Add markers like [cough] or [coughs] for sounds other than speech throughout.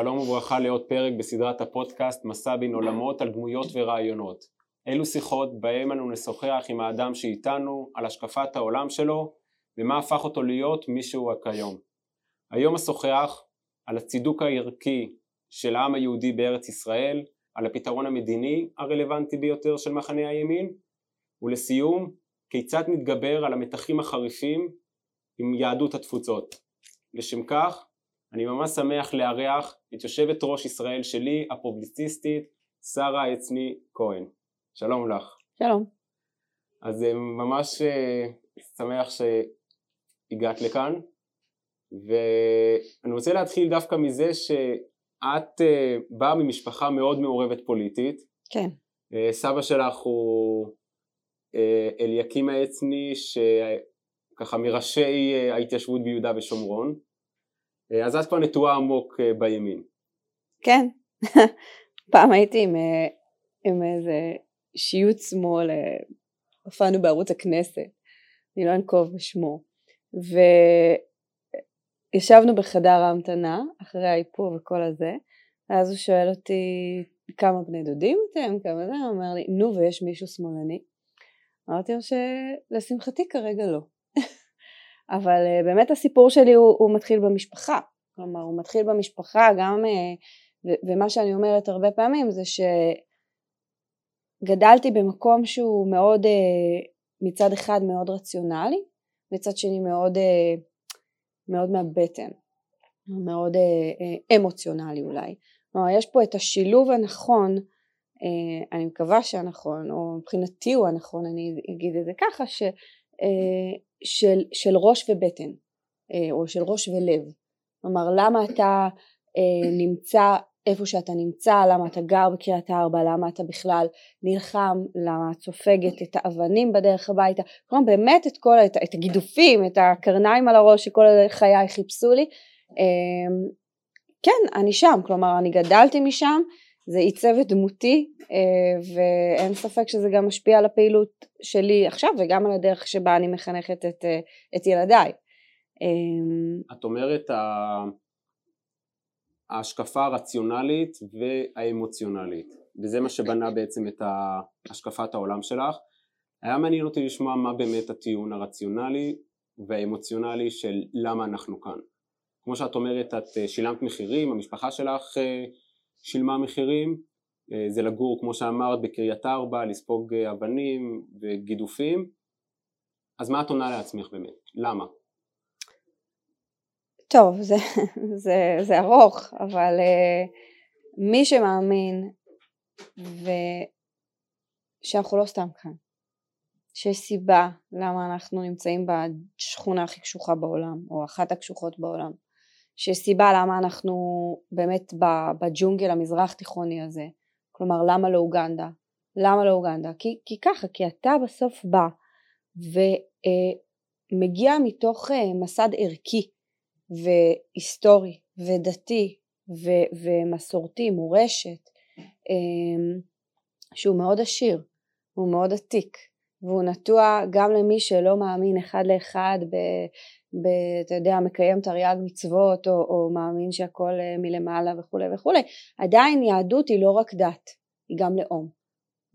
שלום וברכה לעוד פרק בסדרת הפודקאסט מסע בין עולמות על דמויות ורעיונות. אלו שיחות בהם אנו נשוחח עם האדם שאיתנו על השקפת העולם שלו ומה הפך אותו להיות מי שהוא כיום. היום אשוחח על הצידוק הערכי של העם היהודי בארץ ישראל, על הפתרון המדיני הרלוונטי ביותר של מחנה הימין, ולסיום, כיצד נתגבר על המתחים החריפים עם יהדות התפוצות. לשם כך, אני ממש שמח לארח את יושבת ראש ישראל שלי, הפובליציסטית, שרה עצני כהן. שלום לך. שלום. אז אה, ממש אה, שמח שהגעת לכאן, ואני רוצה להתחיל דווקא מזה שאת אה, באה ממשפחה מאוד מעורבת פוליטית. כן. סבא שלך הוא אליקים העצני, שככה מראשי ההתיישבות ביהודה ושומרון. אה, אז את כבר נטועה עמוק אה, בימין. כן, [laughs] פעם הייתי עם, אה, עם איזה שיוט שמאל, הופענו בערוץ הכנסת, אני לא אנקוב בשמו, וישבנו בחדר ההמתנה אחרי האיפור וכל הזה, ואז הוא שואל אותי כמה בני דודים אתם, כמה זה, הוא אומר לי נו ויש מישהו שמאלני? אמרתי לו שלשמחתי כרגע לא. [laughs] אבל uh, באמת הסיפור שלי הוא, הוא מתחיל במשפחה, כלומר הוא מתחיל במשפחה גם, ו- ומה שאני אומרת הרבה פעמים זה שגדלתי במקום שהוא מאוד uh, מצד אחד מאוד רציונלי, מצד שני מאוד, מאוד מהבטן, מאוד אמוציונלי אולי, כלומר יש פה את השילוב הנכון אני מקווה שהנכון, או מבחינתי הוא הנכון, אני אגיד את זה ככה, ש, של, של ראש ובטן אה, או של ראש ולב. כלומר למה אתה אה, נמצא איפה שאתה נמצא, למה אתה גר בקריית ארבע, למה אתה בכלל נלחם, למה את סופגת את האבנים בדרך הביתה, כלומר באמת את כל, את, את הגידופים, את הקרניים על הראש שכל חיי חיפשו לי, אה, כן אני שם, כלומר אני גדלתי משם, זה עיצב את דמותי אה, ואין ספק שזה גם משפיע על הפעילות שלי עכשיו וגם על הדרך שבה אני מחנכת את, אה, את ילדיי. אה, את אומרת ההשקפה הרציונלית והאמוציונלית וזה מה שבנה [laughs] בעצם את השקפת העולם שלך. היה מעניין אותי לשמוע מה באמת הטיעון הרציונלי והאמוציונלי של למה אנחנו כאן. כמו שאת אומרת את שילמת מחירים, המשפחה שלך שילמה מחירים, אה, זה לגור כמו שאמרת בקריית ארבע, לספוג אה, אבנים וגידופים, אז מה את עונה לעצמך באמת? למה? טוב, זה, זה, זה ארוך, אבל uh, מי שמאמין ושאנחנו לא סתם כאן, שיש סיבה למה אנחנו נמצאים בשכונה הכי קשוחה בעולם, או אחת הקשוחות בעולם, שיש סיבה למה אנחנו באמת בג'ונגל המזרח תיכוני הזה. כלומר למה לא אוגנדה? למה לא אוגנדה? כי, כי ככה כי אתה בסוף בא ומגיע אה, מתוך אה, מסד ערכי והיסטורי ודתי ו, ומסורתי מורשת אה, שהוא מאוד עשיר הוא מאוד עתיק והוא נטוע גם למי שלא מאמין אחד לאחד ב, אתה יודע, מקיים תרי"ג מצוות או, או מאמין שהכל אה, מלמעלה וכולי וכולי, עדיין יהדות היא לא רק דת, היא גם לאום,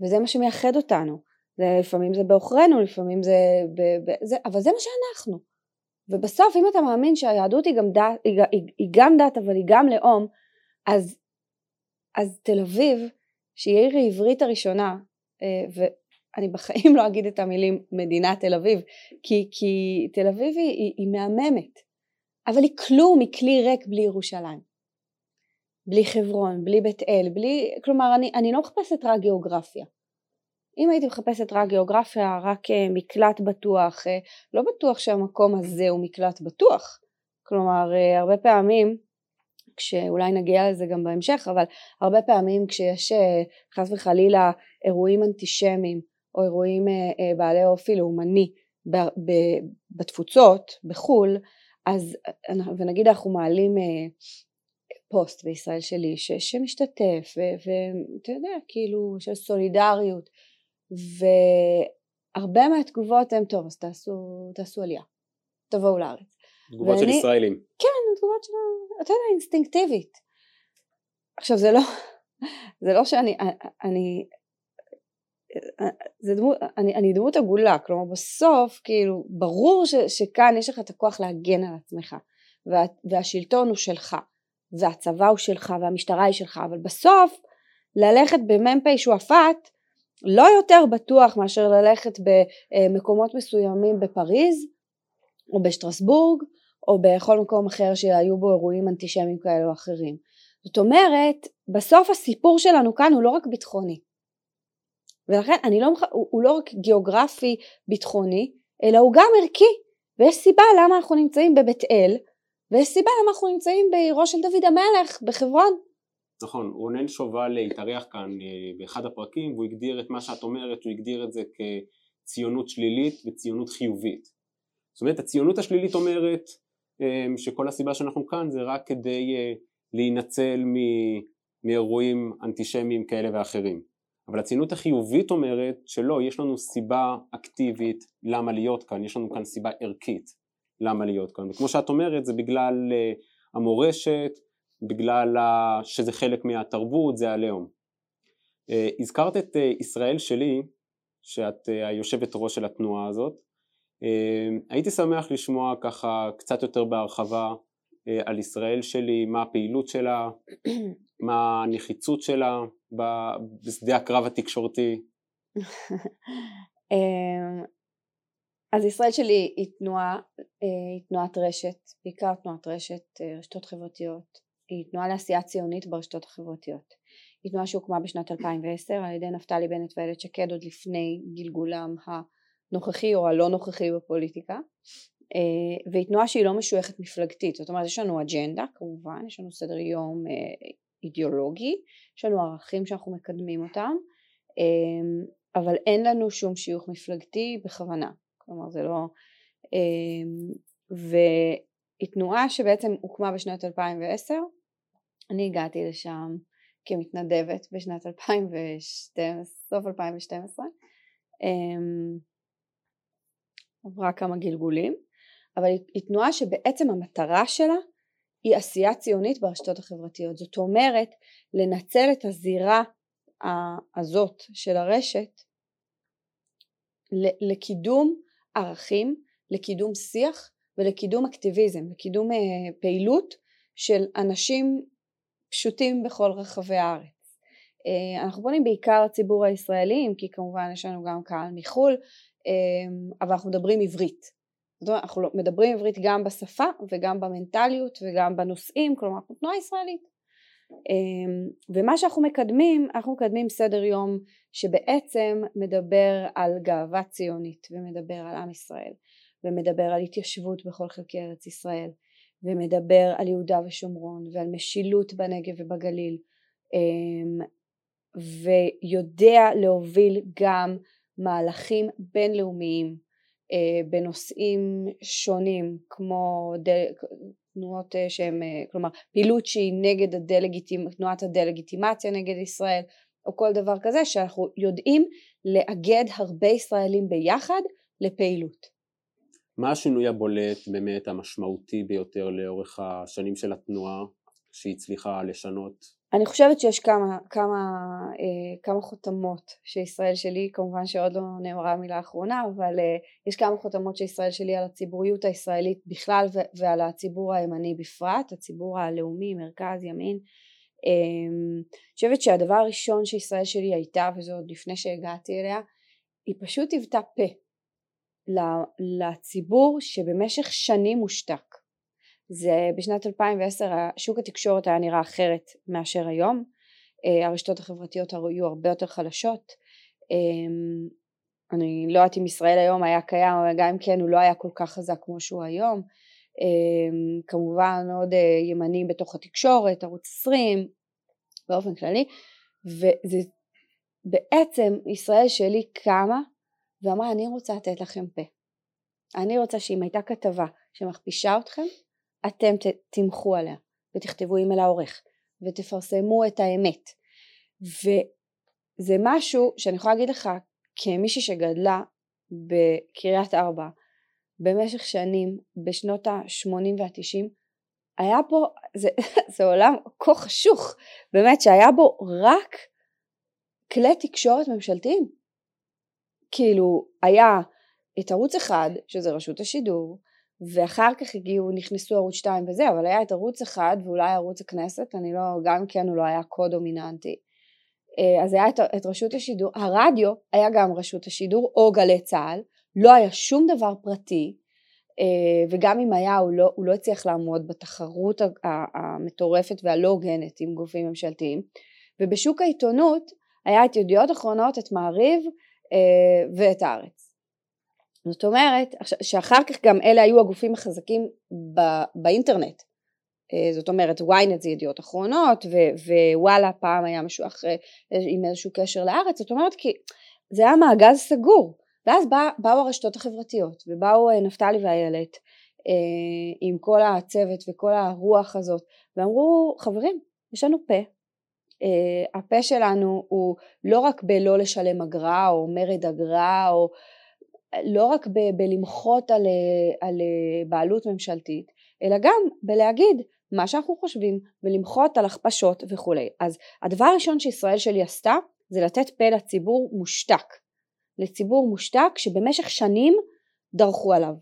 וזה מה שמייחד אותנו, זה, לפעמים זה בעוכרינו, לפעמים זה, ב, ב, זה, אבל זה מה שאנחנו, ובסוף אם אתה מאמין שהיהדות היא גם דת, היא, היא, היא גם דת אבל היא גם לאום, אז, אז תל אביב, שהיא העיר העברית הראשונה, אה, אני בחיים לא אגיד את המילים מדינת תל אביב, כי, כי תל אביב היא, היא מהממת, אבל היא כלום, היא כלי ריק בלי ירושלים. בלי חברון, בלי בית אל, בלי, כלומר אני, אני לא מחפשת רק גיאוגרפיה. אם הייתי מחפשת רק גיאוגרפיה, רק אה, מקלט בטוח, אה, לא בטוח שהמקום הזה הוא מקלט בטוח. כלומר, אה, הרבה פעמים, כשאולי נגיע לזה גם בהמשך, אבל הרבה פעמים כשיש חס וחלילה אירועים אנטישמיים או אירועים אה, אה, בעלי אופי לאומני בתפוצות, בחו"ל, אז ונגיד אנחנו מעלים אה, פוסט בישראל שלי ש, שמשתתף ואתה יודע כאילו של סולידריות והרבה מהתגובות הן טוב אז תעשו, תעשו עלייה תבואו לארץ. תגובות ואני, של ישראלים. כן תגובות של אתה יודע אינסטינקטיבית עכשיו זה לא, זה לא שאני, אני, זה דמות, אני, אני דמות עגולה, כלומר בסוף כאילו ברור ש, שכאן יש לך את הכוח להגן על עצמך וה, והשלטון הוא שלך והצבא הוא שלך והמשטרה היא שלך אבל בסוף ללכת במ"פ שועפאט לא יותר בטוח מאשר ללכת במקומות מסוימים בפריז או בשטרסבורג או בכל מקום אחר שהיו בו אירועים אנטישמיים כאלה או אחרים. זאת אומרת, בסוף הסיפור שלנו כאן הוא לא רק ביטחוני. ולכן אני לא, הוא, הוא לא רק גיאוגרפי ביטחוני, אלא הוא גם ערכי. ויש סיבה למה אנחנו נמצאים בבית אל, ויש סיבה למה אנחנו נמצאים בעירו של דוד המלך בחברון. נכון, רונן שובל התארח כאן אה, באחד הפרקים והוא הגדיר את מה שאת אומרת, הוא הגדיר את זה כציונות שלילית וציונות חיובית. זאת אומרת הציונות השלילית אומרת אה, שכל הסיבה שאנחנו כאן זה רק כדי אה, להינצל מאירועים אנטישמיים כאלה ואחרים. אבל הציונות החיובית אומרת שלא, יש לנו סיבה אקטיבית למה להיות כאן, יש לנו כאן סיבה ערכית למה להיות כאן. וכמו שאת אומרת זה בגלל המורשת, בגלל שזה חלק מהתרבות, זה הלאום. אה, הזכרת את אה, ישראל שלי, שאת אה, היושבת ראש של התנועה הזאת. הייתי שמח לשמוע ככה קצת יותר בהרחבה על ישראל שלי, מה הפעילות שלה, [clears throat] מה הנחיצות שלה בשדה הקרב התקשורתי. [laughs] אז ישראל שלי היא תנועה, היא תנועת רשת, בעיקר תנועת רשת, רשתות חברתיות, היא תנועה לעשייה ציונית ברשתות החברתיות. היא תנועה שהוקמה בשנת 2010 על ידי נפתלי בנט ואיילת שקד עוד לפני גלגולם הנוכחי או הלא נוכחי בפוליטיקה אה, והיא תנועה שהיא לא משויכת מפלגתית זאת אומרת יש לנו אג'נדה כמובן יש לנו סדר יום אה, אידיאולוגי יש לנו ערכים שאנחנו מקדמים אותם אה, אבל אין לנו שום שיוך מפלגתי בכוונה. כלומר זה לא והיא תנועה שבעצם הוקמה בשנת 2010 אני הגעתי לשם כמתנדבת בשנת 2012, סוף 2012 אמ, עברה כמה גלגולים אבל היא תנועה שבעצם המטרה שלה היא עשייה ציונית ברשתות החברתיות זאת אומרת לנצל את הזירה הזאת של הרשת לקידום ערכים, לקידום שיח ולקידום אקטיביזם, לקידום אה, פעילות של אנשים פשוטים בכל רחבי הארץ. אה, אנחנו פונים בעיקר לציבור הישראלים כי כמובן יש לנו גם קהל מחו"ל אה, אבל אנחנו מדברים עברית. אנחנו לא, מדברים עברית גם בשפה וגם במנטליות וגם בנושאים כלומר אנחנו תנועה ישראלית. אה, ומה שאנחנו מקדמים אנחנו מקדמים סדר יום שבעצם מדבר על גאווה ציונית ומדבר על עם ישראל ומדבר על התיישבות בכל חלקי ארץ ישראל ומדבר על יהודה ושומרון ועל משילות בנגב ובגליל אמ, ויודע להוביל גם מהלכים בינלאומיים בנושאים שונים כמו תנועות אה, שהן אה, כלומר פעילות שהיא נגד הדלגיטימ... תנועת הדלגיטימציה נגד ישראל או כל דבר כזה שאנחנו יודעים לאגד הרבה ישראלים ביחד לפעילות מה השינוי הבולט באמת המשמעותי ביותר לאורך השנים של התנועה שהיא הצליחה לשנות? אני חושבת שיש כמה, כמה, אה, כמה חותמות שישראל שלי, כמובן שעוד לא נאמרה המילה האחרונה, אבל אה, יש כמה חותמות שישראל שלי על הציבוריות הישראלית בכלל ועל הציבור הימני בפרט, הציבור הלאומי, מרכז, ימין. אה, אני חושבת שהדבר הראשון שישראל שלי הייתה, וזה עוד לפני שהגעתי אליה, היא פשוט היוותה פה. לציבור שבמשך שנים מושתק. זה בשנת 2010 שוק התקשורת היה נראה אחרת מאשר היום, אה, הרשתות החברתיות היו הרבה יותר חלשות, אמ, אני לא יודעת אם ישראל היום היה קיים, אבל גם אם כן הוא לא היה כל כך חזק כמו שהוא היום, אמ, כמובן עוד אה, ימנים בתוך התקשורת, ערוץ 20 באופן כללי, וזה בעצם ישראל שלי קמה ואמרה אני רוצה לתת לכם פה. אני רוצה שאם הייתה כתבה שמכפישה אתכם, אתם תמחו עליה ותכתבו אימייל העורך ותפרסמו את האמת. וזה משהו שאני יכולה להגיד לך כמישהי שגדלה בקריית ארבע במשך שנים בשנות ה-80 וה-90 היה פה, זה, [laughs] זה עולם כה חשוך, באמת שהיה בו רק כלי תקשורת ממשלתיים. כאילו היה את ערוץ אחד שזה רשות השידור ואחר כך הגיעו, נכנסו ערוץ 2 וזה, אבל היה את ערוץ אחד ואולי ערוץ הכנסת, אני לא, גם כן הוא לא היה כה דומיננטי. אה, אז היה את, את רשות השידור, הרדיו היה גם רשות השידור או גלי צה"ל, לא היה שום דבר פרטי, אה, וגם אם היה הוא לא, הוא לא הצליח לעמוד בתחרות המטורפת והלא הוגנת עם גופים ממשלתיים, ובשוק העיתונות היה את ידיעות אחרונות, את מעריב אה, ואת הארץ. זאת אומרת שאחר כך גם אלה היו הגופים החזקים באינטרנט. אה, זאת אומרת ynet זה ידיעות אחרונות ווואלה פעם היה משהו אחר עם איזשהו קשר לארץ. זאת אומרת כי זה היה מעגל סגור. ואז בא, באו הרשתות החברתיות ובאו אה, נפתלי ואיילת אה, עם כל הצוות וכל הרוח הזאת ואמרו חברים יש לנו פה. הפה שלנו הוא לא רק בלא לשלם אגרה או מרד אגרה או לא רק ב- בלמחות על, על בעלות ממשלתית, אלא גם בלהגיד מה שאנחנו חושבים ולמחות על הכפשות וכולי. אז הדבר הראשון שישראל שלי עשתה זה לתת פה לציבור מושתק. לציבור מושתק שבמשך שנים דרכו עליו.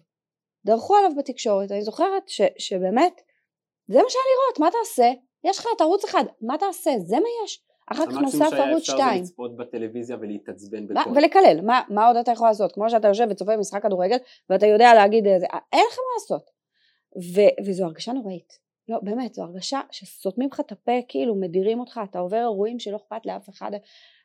דרכו עליו בתקשורת. אני זוכרת ש, שבאמת זה מה שהיה לראות, מה תעשה? יש לך את ערוץ אחד, מה תעשה? זה מה יש. אחר כך נוסף ערוץ 2. המקסימום שהיה אפשר לצפות בטלוויזיה ולהתעצבן בכוח. ולקלל, מה, מה עוד אתה יכול לעשות? כמו שאתה יושב וצופה במשחק כדורגל ואתה יודע להגיד איזה, אין לך מה לעשות. ו, וזו הרגשה נוראית. לא, באמת, זו הרגשה שסותמים לך את הפה, כאילו מדירים אותך, אתה עובר אירועים שלא אכפת לאף אחד.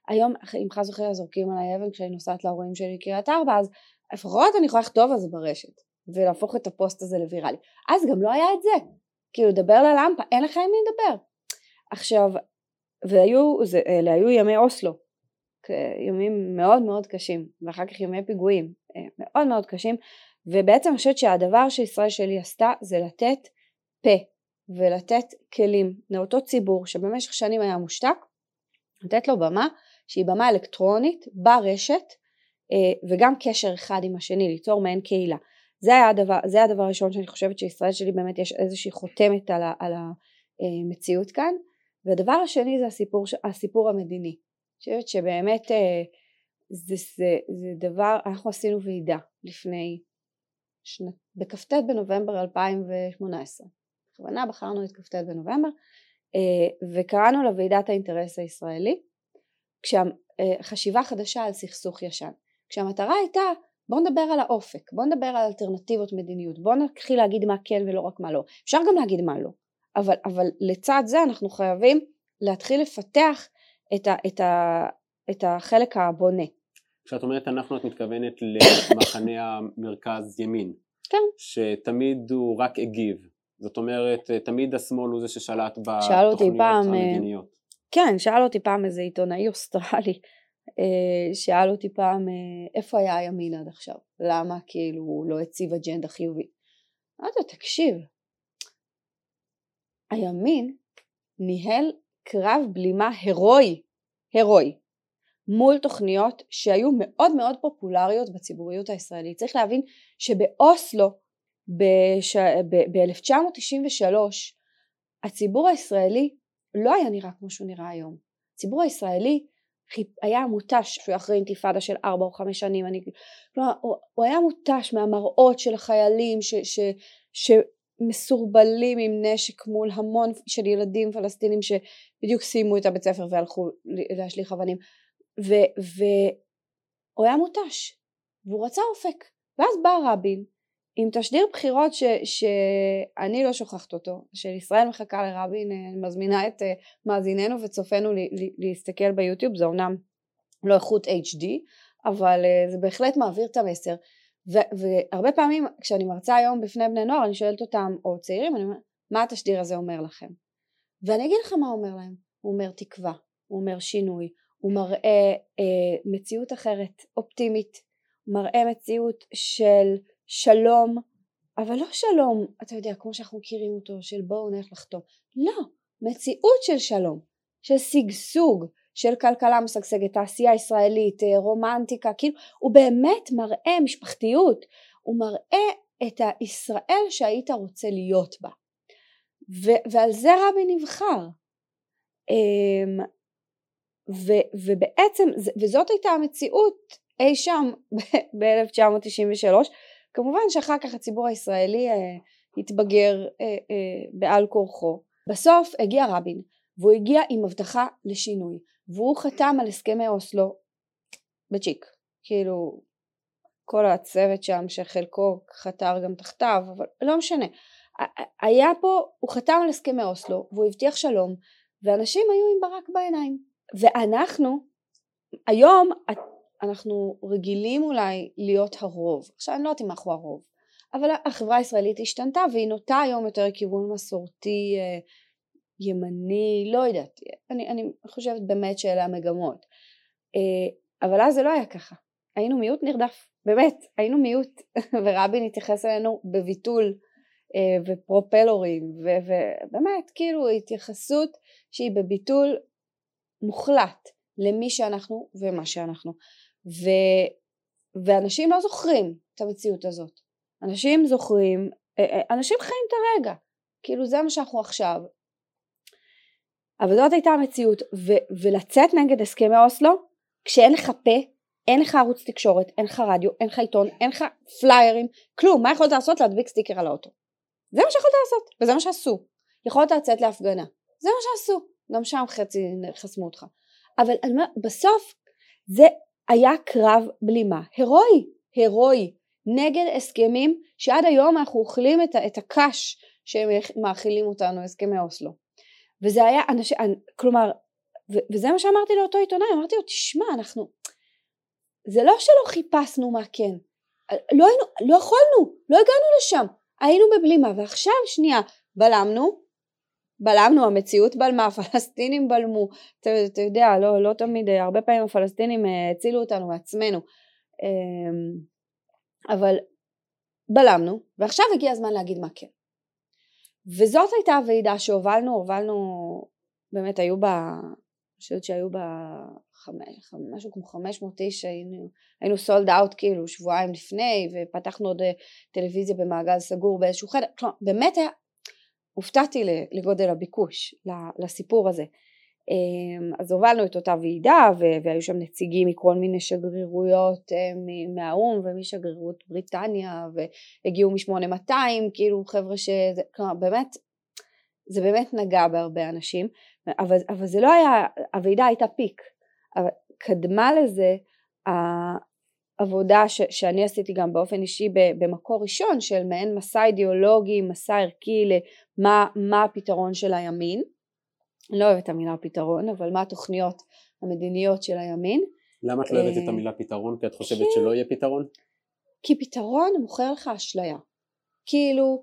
היום, אם חס וחלילה זורקים עליי אבן כשאני נוסעת לאירועים שלי קריית ארבע, אז לפחות אני יכולה לכתוב על זה ברשת, ולהפוך את הפוסט הזה לוויראלי. אז גם לא היה את זה. כאילו, דבר ללמפה, אין לך עם מי לדבר. עכשיו, והיו, זה, אלה היו ימי אוסלו, ימים מאוד מאוד קשים, ואחר כך ימי פיגועים אה, מאוד מאוד קשים, ובעצם אני חושבת שהדבר שישראל שלי עשתה זה לתת פה ולתת כלים לאותו ציבור שבמשך שנים היה מושתק, לתת לו במה שהיא במה אלקטרונית ברשת אה, וגם קשר אחד עם השני, ליצור מעין קהילה. זה היה הדבר, זה הדבר הראשון שאני חושבת שישראל שלי באמת יש איזושהי חותמת על, ה, על המציאות כאן והדבר השני זה הסיפור, הסיפור המדיני. אני חושבת שבאמת אה, זה, זה, זה דבר, אנחנו עשינו ועידה לפני, בכ"ט בנובמבר 2018. בכוונה בחרנו את כ"ט בנובמבר אה, וקראנו לוועידת האינטרס הישראלי, כשחשיבה חדשה על סכסוך ישן. כשהמטרה הייתה בואו נדבר על האופק, בואו נדבר על אלטרנטיבות מדיניות, בואו נתחיל להגיד מה כן ולא רק מה לא. אפשר גם להגיד מה לא, אבל, אבל לצד זה אנחנו חייבים להתחיל לפתח את, ה, את, ה, את החלק הבונה. כשאת אומרת אנחנו את מתכוונת למחנה [coughs] המרכז ימין. כן. שתמיד הוא רק הגיב. זאת אומרת תמיד השמאל הוא זה ששלט בתוכניות פעם, אה, המדיניות. כן, שאל אותי פעם איזה עיתונאי אוסטרלי, אה, שאל אותי פעם אה, איפה היה הימין עד עכשיו, למה כאילו הוא לא הציב אג'נדה חיובית. אמרתי לו תקשיב, הימין ניהל קרב בלימה הירואי, הירואי, מול תוכניות שהיו מאוד מאוד פופולריות בציבוריות הישראלית. צריך להבין שבאוסלו ב-1993 הציבור הישראלי לא היה נראה כמו שהוא נראה היום. הציבור הישראלי היה מותש, אחרי אינתיפאדה של ארבע או חמש שנים, אני, כלומר, הוא, הוא היה מותש מהמראות של החיילים ש, ש, ש, מסורבלים עם נשק מול המון של ילדים פלסטינים שבדיוק סיימו את הבית ספר והלכו להשליך אבנים. והוא היה מותש והוא רצה אופק. ואז בא רבין עם תשדיר בחירות שאני לא שוכחת אותו של ישראל מחכה לרבין אני מזמינה את אה, מאזיננו וצופינו להסתכל ביוטיוב. זה אומנם לא איכות HD אבל אה, זה בהחלט מעביר את המסר והרבה פעמים כשאני מרצה היום בפני בני נוער אני שואלת אותם או צעירים אני אומרת מה התשדיר הזה אומר לכם? ואני אגיד לך מה אומר להם. הוא אומר תקווה הוא אומר שינוי הוא מראה אה, מציאות אחרת אופטימית מראה מציאות של שלום אבל לא שלום אתה יודע כמו שאנחנו מכירים אותו של בואו נלך לחתום. לא מציאות של שלום של שגשוג של כלכלה משגשגת, תעשייה ישראלית, אה, רומנטיקה, כאילו הוא באמת מראה משפחתיות, הוא מראה את הישראל שהיית רוצה להיות בה. ו- ועל זה רבין נבחר. אמ, ו- ובעצם, וזאת הייתה המציאות אי שם ב-1993, כמובן שאחר כך הציבור הישראלי אה, התבגר אה, בעל כורחו. בסוף הגיע רבין, והוא הגיע עם הבטחה לשינוי, והוא חתם על הסכמי אוסלו בצ'יק, כאילו כל הצוות שם שחלקו חתר גם תחתיו, אבל לא משנה. היה פה, הוא חתם על הסכמי אוסלו והוא הבטיח שלום ואנשים היו עם ברק בעיניים. ואנחנו היום אנחנו רגילים אולי להיות הרוב. עכשיו אני לא יודעת אם אנחנו הרוב אבל החברה הישראלית השתנתה והיא נוטה היום יותר לכיוון מסורתי אה, ימני לא יודעת. אני, אני חושבת באמת שאלה המגמות. אה, אבל אז זה לא היה ככה. היינו מיעוט נרדף. באמת היינו מיעוט. [laughs] ורבין התייחס אלינו בביטול אה, ופרופלורים ובאמת כאילו התייחסות שהיא בביטול מוחלט למי שאנחנו ומה שאנחנו. ו, ואנשים לא זוכרים את המציאות הזאת. אנשים זוכרים אה, אנשים חיים את הרגע. כאילו זה מה שאנחנו עכשיו אבל זאת הייתה המציאות ו, ולצאת נגד הסכמי אוסלו כשאין לך פה אין לך ערוץ תקשורת, אין לך רדיו, אין לך עיתון, אין לך פליירים, כלום, מה יכולת לעשות? להדביק סטיקר על האוטו. זה מה שיכולת לעשות, וזה מה שעשו. יכולת לצאת להפגנה, זה מה שעשו, גם שם חצי חסמו אותך. אבל בסוף זה היה קרב בלימה, הירואי, הירואי, נגד הסכמים שעד היום אנחנו אוכלים את, את הקש שהם מאכילים אותנו, הסכמי אוסלו. וזה היה אנשים, כלומר, וזה מה שאמרתי לאותו עיתונאי, אמרתי לו, תשמע, אנחנו, זה לא שלא חיפשנו מה כן, לא, היינו, לא יכולנו, לא הגענו לשם, היינו בבלימה ועכשיו שנייה בלמנו, בלמנו המציאות בלמה, [laughs] הפלסטינים בלמו, אתה, אתה יודע, לא, לא תמיד, הרבה פעמים הפלסטינים אה, הצילו אותנו מעצמנו, אמ, אבל בלמנו ועכשיו הגיע הזמן להגיד מה כן. וזאת הייתה הוועידה שהובלנו, הובלנו, באמת היו בה, אני חושבת שהיו בה חמש, משהו כמו 500 איש היינו, היינו סולד אאוט כאילו שבועיים לפני ופתחנו עוד אה, טלוויזיה במעגל סגור באיזשהו חדר, כלומר באמת היה, הופתעתי לגודל הביקוש לסיפור הזה. אמ, אז הובלנו את אותה ועידה והיו שם נציגים מכל מיני שגרירויות אה, מהאו"ם ומשגרירות בריטניה והגיעו מ-8200 כאילו חבר'ה שזה, כלומר באמת זה באמת נגע בהרבה אנשים אבל, אבל זה לא היה, הוועידה הייתה פיק. אבל קדמה לזה העבודה ש, שאני עשיתי גם באופן אישי במקור ראשון של מעין מסע אידיאולוגי, מסע ערכי למה מה הפתרון של הימין, אני לא אוהבת את המילה פתרון, אבל מה התוכניות המדיניות של הימין. למה את לא אוהבת את אה, המילה פתרון? כי את חושבת כי... שלא יהיה פתרון? כי פתרון מוכר לך אשליה. כאילו,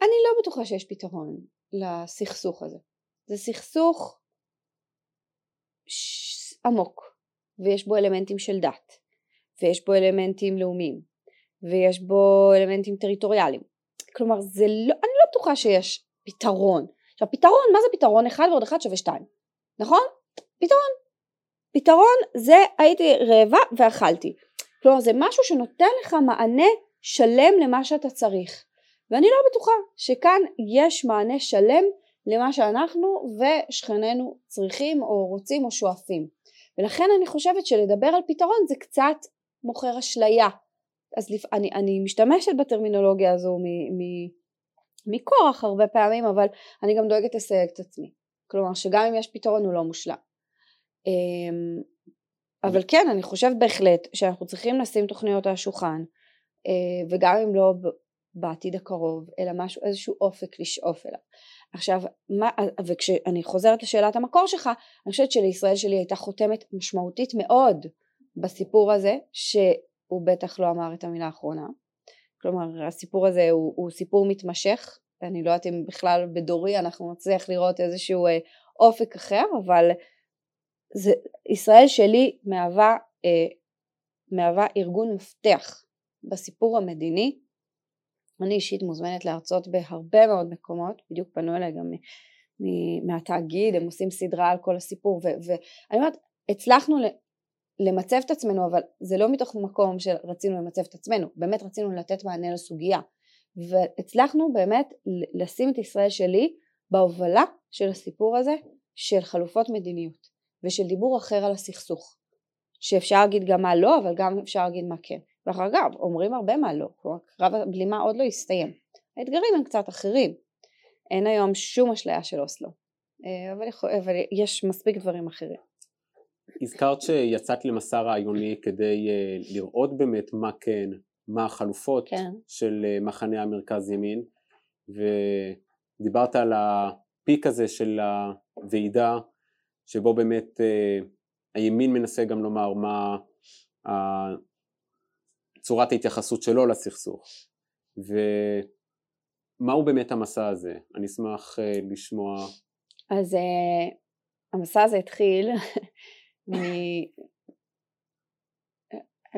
אני לא בטוחה שיש פתרון לסכסוך הזה. זה סכסוך עמוק ויש בו אלמנטים של דת ויש בו אלמנטים לאומיים ויש בו אלמנטים טריטוריאליים כלומר זה לא, אני לא בטוחה שיש פתרון עכשיו פתרון מה זה פתרון? אחד ועוד אחד שווה שתיים. נכון? פתרון. פתרון זה הייתי רעבה ואכלתי. כלומר זה משהו שנותן לך מענה שלם למה שאתה צריך. ואני לא בטוחה שכאן יש מענה שלם למה שאנחנו ושכנינו צריכים או רוצים או שואפים. ולכן אני חושבת שלדבר על פתרון זה קצת מוכר אשליה. אז לפ... אני, אני משתמשת בטרמינולוגיה הזו מכורח הרבה פעמים אבל אני גם דואגת לסייג את עצמי. כלומר שגם אם יש פתרון הוא לא מושלם. אמ, אבל כן אני חושבת בהחלט שאנחנו צריכים לשים תוכניות על השולחן אה, וגם אם לא בעתיד הקרוב אלא משהו איזשהו אופק לשאוף אליו. עכשיו, מה, וכשאני חוזרת לשאלת המקור שלך, אני חושבת שלישראל שלי הייתה חותמת משמעותית מאוד בסיפור הזה, שהוא בטח לא אמר את המילה האחרונה. כלומר, הסיפור הזה הוא, הוא סיפור מתמשך, אני לא יודעת אם בכלל בדורי אנחנו נצליח לראות איזשהו אה, אופק אחר, אבל זה, ישראל שלי מהווה, אה, מהווה ארגון מפתח בסיפור המדיני. אני אישית מוזמנת להרצות בהרבה מאוד מקומות, בדיוק פנו אליי גם מהתאגיד, הם עושים סדרה על כל הסיפור ואני אומרת, הצלחנו למצב את עצמנו אבל זה לא מתוך מקום שרצינו למצב את עצמנו, באמת רצינו לתת מענה לסוגיה. והצלחנו באמת לשים את ישראל שלי בהובלה של הסיפור הזה של חלופות מדיניות ושל דיבור אחר על הסכסוך. שאפשר להגיד גם מה לא אבל גם אפשר להגיד מה כן. ואחר אגב אומרים הרבה מה לא כלומר קרב הבלימה עוד לא הסתיים. האתגרים הם קצת אחרים. אין היום שום אשליה של אוסלו. אה, אבל, אבל יש מספיק דברים אחרים הזכרת שיצאת למסע רעיוני כדי אה, לראות באמת מה כן, מה החלופות כן. של אה, מחנה המרכז ימין ודיברת על הפיק הזה של הוועידה שבו באמת אה, הימין מנסה גם לומר מה צורת ההתייחסות שלו לסכסוך ומהו באמת המסע הזה? אני אשמח לשמוע. אז המסע הזה התחיל [laughs] מ...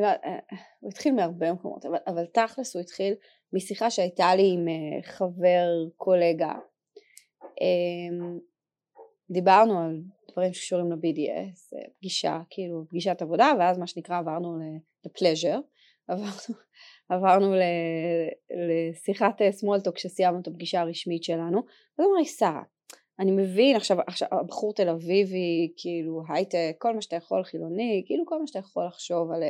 לא, אה, הוא התחיל מהרבה מקומות, אבל, אבל תכלס הוא התחיל משיחה שהייתה לי עם אה, חבר קולגה. אמ, דיברנו על דברים שקשורים ל-BDS, אה, פגישה, כאילו פגישת עבודה, ואז מה שנקרא עברנו ל-pleasure, עברנו, עברנו לשיחת talk כשסיימנו את הפגישה הרשמית שלנו, אז אמר לי שרה, אני מבין עכשיו, עכשיו הבחור תל אביבי כאילו הייטק כל מה שאתה יכול חילוני כאילו כל מה שאתה יכול לחשוב על,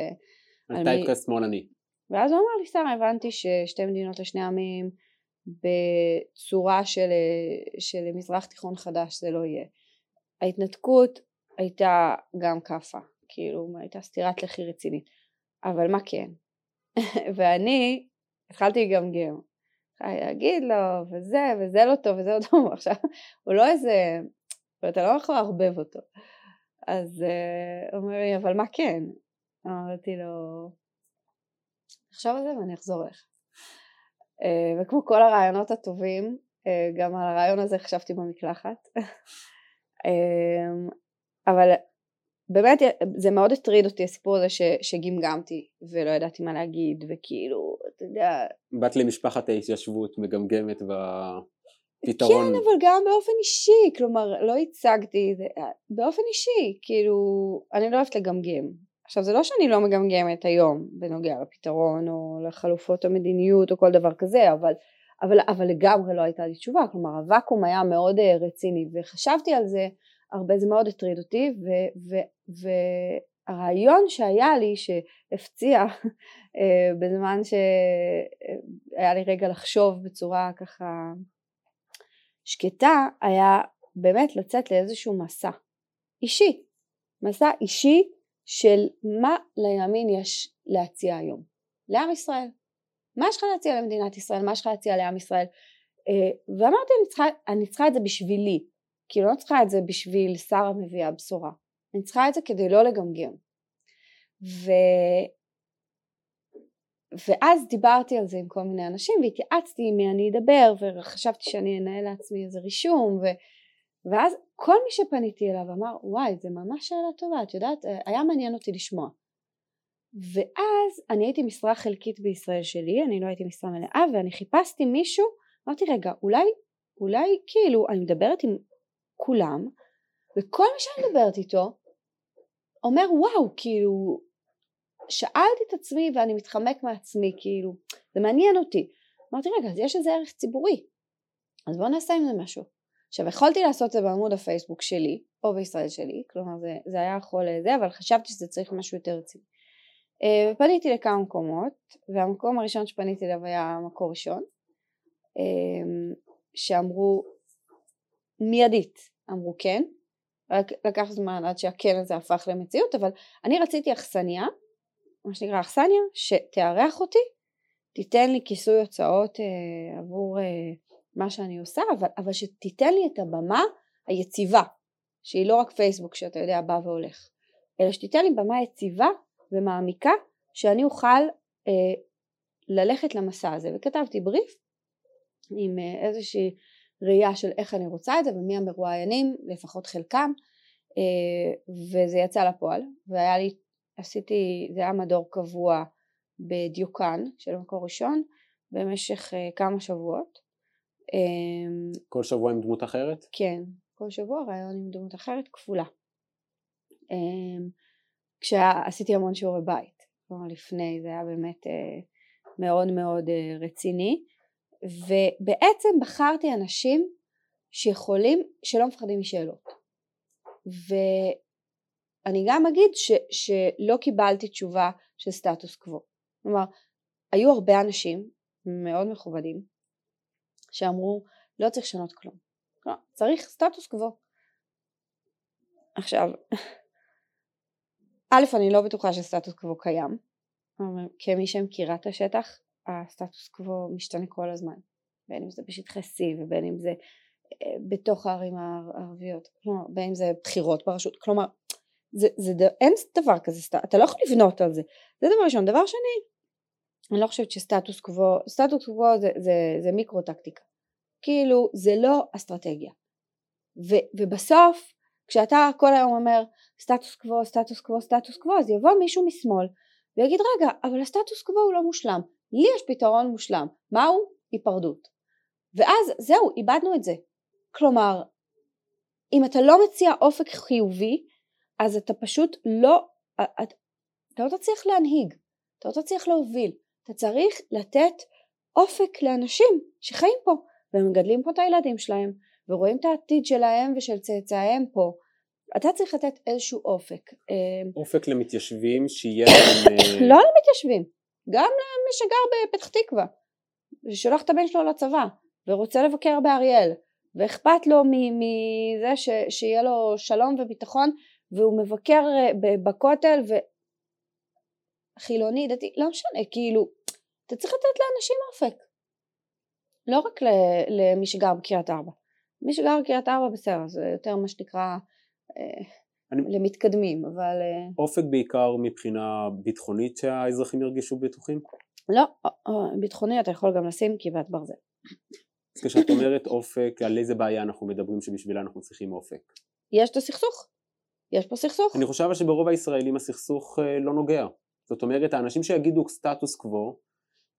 על טייפקאסט שמאלני. ואז הוא אמר לי שרה הבנתי ששתי מדינות לשני עמים בצורה של, של מזרח תיכון חדש זה לא יהיה. ההתנתקות הייתה גם כאפה כאילו הייתה סטירת לחי רצינית. אבל מה כן? [laughs] ואני התחלתי לגמגם להגיד לו וזה וזה לא טוב וזה לא טוב [laughs] עכשיו הוא לא איזה אתה לא יכול לערבב אותו. אז uh, הוא אומר לי אבל מה כן? אמרתי לו עכשיו על זה ואני אחזור אליך. uh, וכמו כל הרעיונות הטובים uh, גם על הרעיון הזה חשבתי במקלחת. [laughs] אבל באמת זה מאוד הטריד אותי הסיפור הזה ש, שגמגמתי ולא ידעתי מה להגיד וכאילו אתה יודע. באת למשפחת ההתיישבות מגמגמת בפתרון כן אבל גם באופן אישי כלומר לא הצגתי זה, באופן אישי כאילו אני לא אוהבת לגמגם. עכשיו זה לא שאני לא מגמגמת היום בנוגע לפתרון או לחלופות המדיניות או כל דבר כזה אבל אבל, אבל לגמרי לא הייתה לי תשובה. כלומר הוואקום היה מאוד אה, רציני וחשבתי על זה הרבה זה מאוד הטריד אותי ו, ו, והרעיון שהיה לי שהפציע אה, בזמן שהיה לי רגע לחשוב בצורה ככה שקטה היה באמת לצאת לאיזשהו מסע אישי. מסע אישי של מה לימין יש להציע היום? לעם ישראל. מה יש לך להציע למדינת ישראל? מה יש לך להציע לעם ישראל? אה, ואמרתי אני צריכה, אני צריכה את זה בשבילי כי לא צריכה את זה בשביל שרה מביאה בשורה, אני צריכה את זה כדי לא לגמגם. ו... ואז דיברתי על זה עם כל מיני אנשים והתייעצתי עם מי אני אדבר וחשבתי שאני אנהל לעצמי איזה רישום ו... ואז כל מי שפניתי אליו אמר וואי זה ממש שאלה טובה את יודעת היה מעניין אותי לשמוע ואז אני הייתי משרה חלקית בישראל שלי אני לא הייתי משרה מלאה ואני חיפשתי מישהו אמרתי רגע אולי אולי כאילו אני מדברת עם כולם וכל מי שאני מדברת איתו אומר וואו כאילו שאלתי את עצמי ואני מתחמק מעצמי כאילו זה מעניין אותי. אמרתי רגע אז יש איזה ערך ציבורי אז בואו נעשה עם זה משהו. עכשיו יכולתי לעשות את זה בעמוד הפייסבוק שלי או בישראל שלי כלומר זה, זה היה יכול לזה אבל חשבתי שזה צריך משהו יותר רציני. אה, פניתי לכמה מקומות והמקום הראשון שפניתי אליו היה מקור ראשון אה, שאמרו מידית אמרו כן. רק לקח זמן עד שהכן הזה הפך למציאות אבל אני רציתי אכסניה מה שנקרא אכסניה שתארח אותי תיתן לי כיסוי הוצאות אה, עבור אה, מה שאני עושה אבל, אבל שתיתן לי את הבמה היציבה שהיא לא רק פייסבוק שאתה יודע בא והולך אלא שתיתן לי במה יציבה ומעמיקה שאני אוכל אה, ללכת למסע הזה. וכתבתי בריף עם אה, איזושהי ראייה של איך אני רוצה את זה ומי המרואיינים, לפחות חלקם, אה, וזה יצא לפועל, והיה לי, עשיתי, זה היה מדור קבוע בדיוקן של מקור ראשון במשך אה, כמה שבועות. אה, כל שבוע עם דמות אחרת? כן, כל שבוע רעיון עם דמות אחרת כפולה. כשעשיתי המון שיעורי בית, כלומר לפני זה היה באמת מאוד מאוד רציני ובעצם בחרתי אנשים שיכולים, שלא מפחדים משאלות. ואני גם אגיד ש, שלא קיבלתי תשובה של סטטוס קוו. כלומר, היו הרבה אנשים מאוד מכובדים שאמרו לא צריך לשנות כלום. לא, צריך סטטוס קוו. עכשיו, [laughs] א', אני לא בטוחה שסטטוס קוו קיים, כמי שמכירה את השטח, הסטטוס קוו משתנה כל הזמן, בין אם זה בשטחי C ובין אם זה אה, בתוך הערים הערביות, כלומר בין אם זה בחירות ברשות, כלומר זה, זה, זה, אין דבר כזה, אתה לא יכול לבנות על זה, זה דבר ראשון. דבר שני, אני לא חושבת שסטטוס קוו, סטטוס קוו זה, זה, זה מיקרו טקטיקה, כאילו זה לא אסטרטגיה, ו, ובסוף כשאתה כל היום אומר סטטוס קוו, סטטוס קוו, סטטוס קוו, אז יבוא מישהו משמאל ויגיד רגע, אבל הסטטוס קוו הוא לא מושלם, לי יש פתרון מושלם, מהו? היפרדות. ואז זהו, איבדנו את זה. כלומר, אם אתה לא מציע אופק חיובי, אז אתה פשוט לא, אתה, אתה לא תצליח להנהיג, אתה לא תצליח להוביל, אתה צריך לתת אופק לאנשים שחיים פה, ומגדלים פה את הילדים שלהם, ורואים את העתיד שלהם ושל צאצאיהם פה, אתה צריך לתת איזשהו אופק. אה, אופק למתיישבים שיהיה [coughs] להם... אה, לא למתיישבים, גם למי שגר בפתח תקווה, ושולח את הבן שלו לצבא, ורוצה לבקר באריאל, ואכפת לו מזה ש, שיהיה לו שלום וביטחון, והוא מבקר אה, בכותל, וחילוני, דתי, לא משנה, כאילו, אתה צריך לתת לאנשים אופק. לא רק למי שגר בקריית ארבע. מי שגר בקריית ארבע בסדר, זה יותר מה שנקרא אה, אני... למתקדמים, אבל... אה, אופק בעיקר מבחינה ביטחונית שהאזרחים ירגישו בטוחים? לא, אה, ביטחוני אתה יכול גם לשים כיבת ברזל. אז כשאת אומרת אופק, על איזה בעיה אנחנו מדברים שבשבילה אנחנו צריכים אופק? יש את הסכסוך, יש פה סכסוך. אני חושב שברוב הישראלים הסכסוך לא נוגע. זאת אומרת, האנשים שיגידו סטטוס קוו,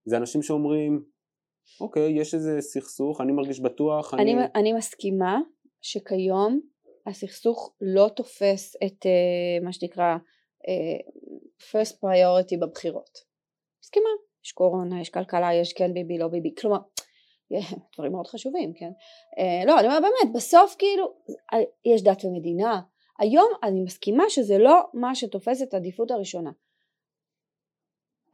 זה אנשים שאומרים, אוקיי, יש איזה סכסוך, אני מרגיש בטוח, אני... אני, אני מסכימה שכיום הסכסוך לא תופס את uh, מה שנקרא uh, first priority בבחירות. מסכימה, יש קורונה, יש כלכלה, יש כן ביבי, לא ביבי, כלומר, [laughs] דברים מאוד חשובים, כן? Uh, לא, אני אומרת באמת, בסוף כאילו, יש דת ומדינה. היום אני מסכימה שזה לא מה שתופס את העדיפות הראשונה.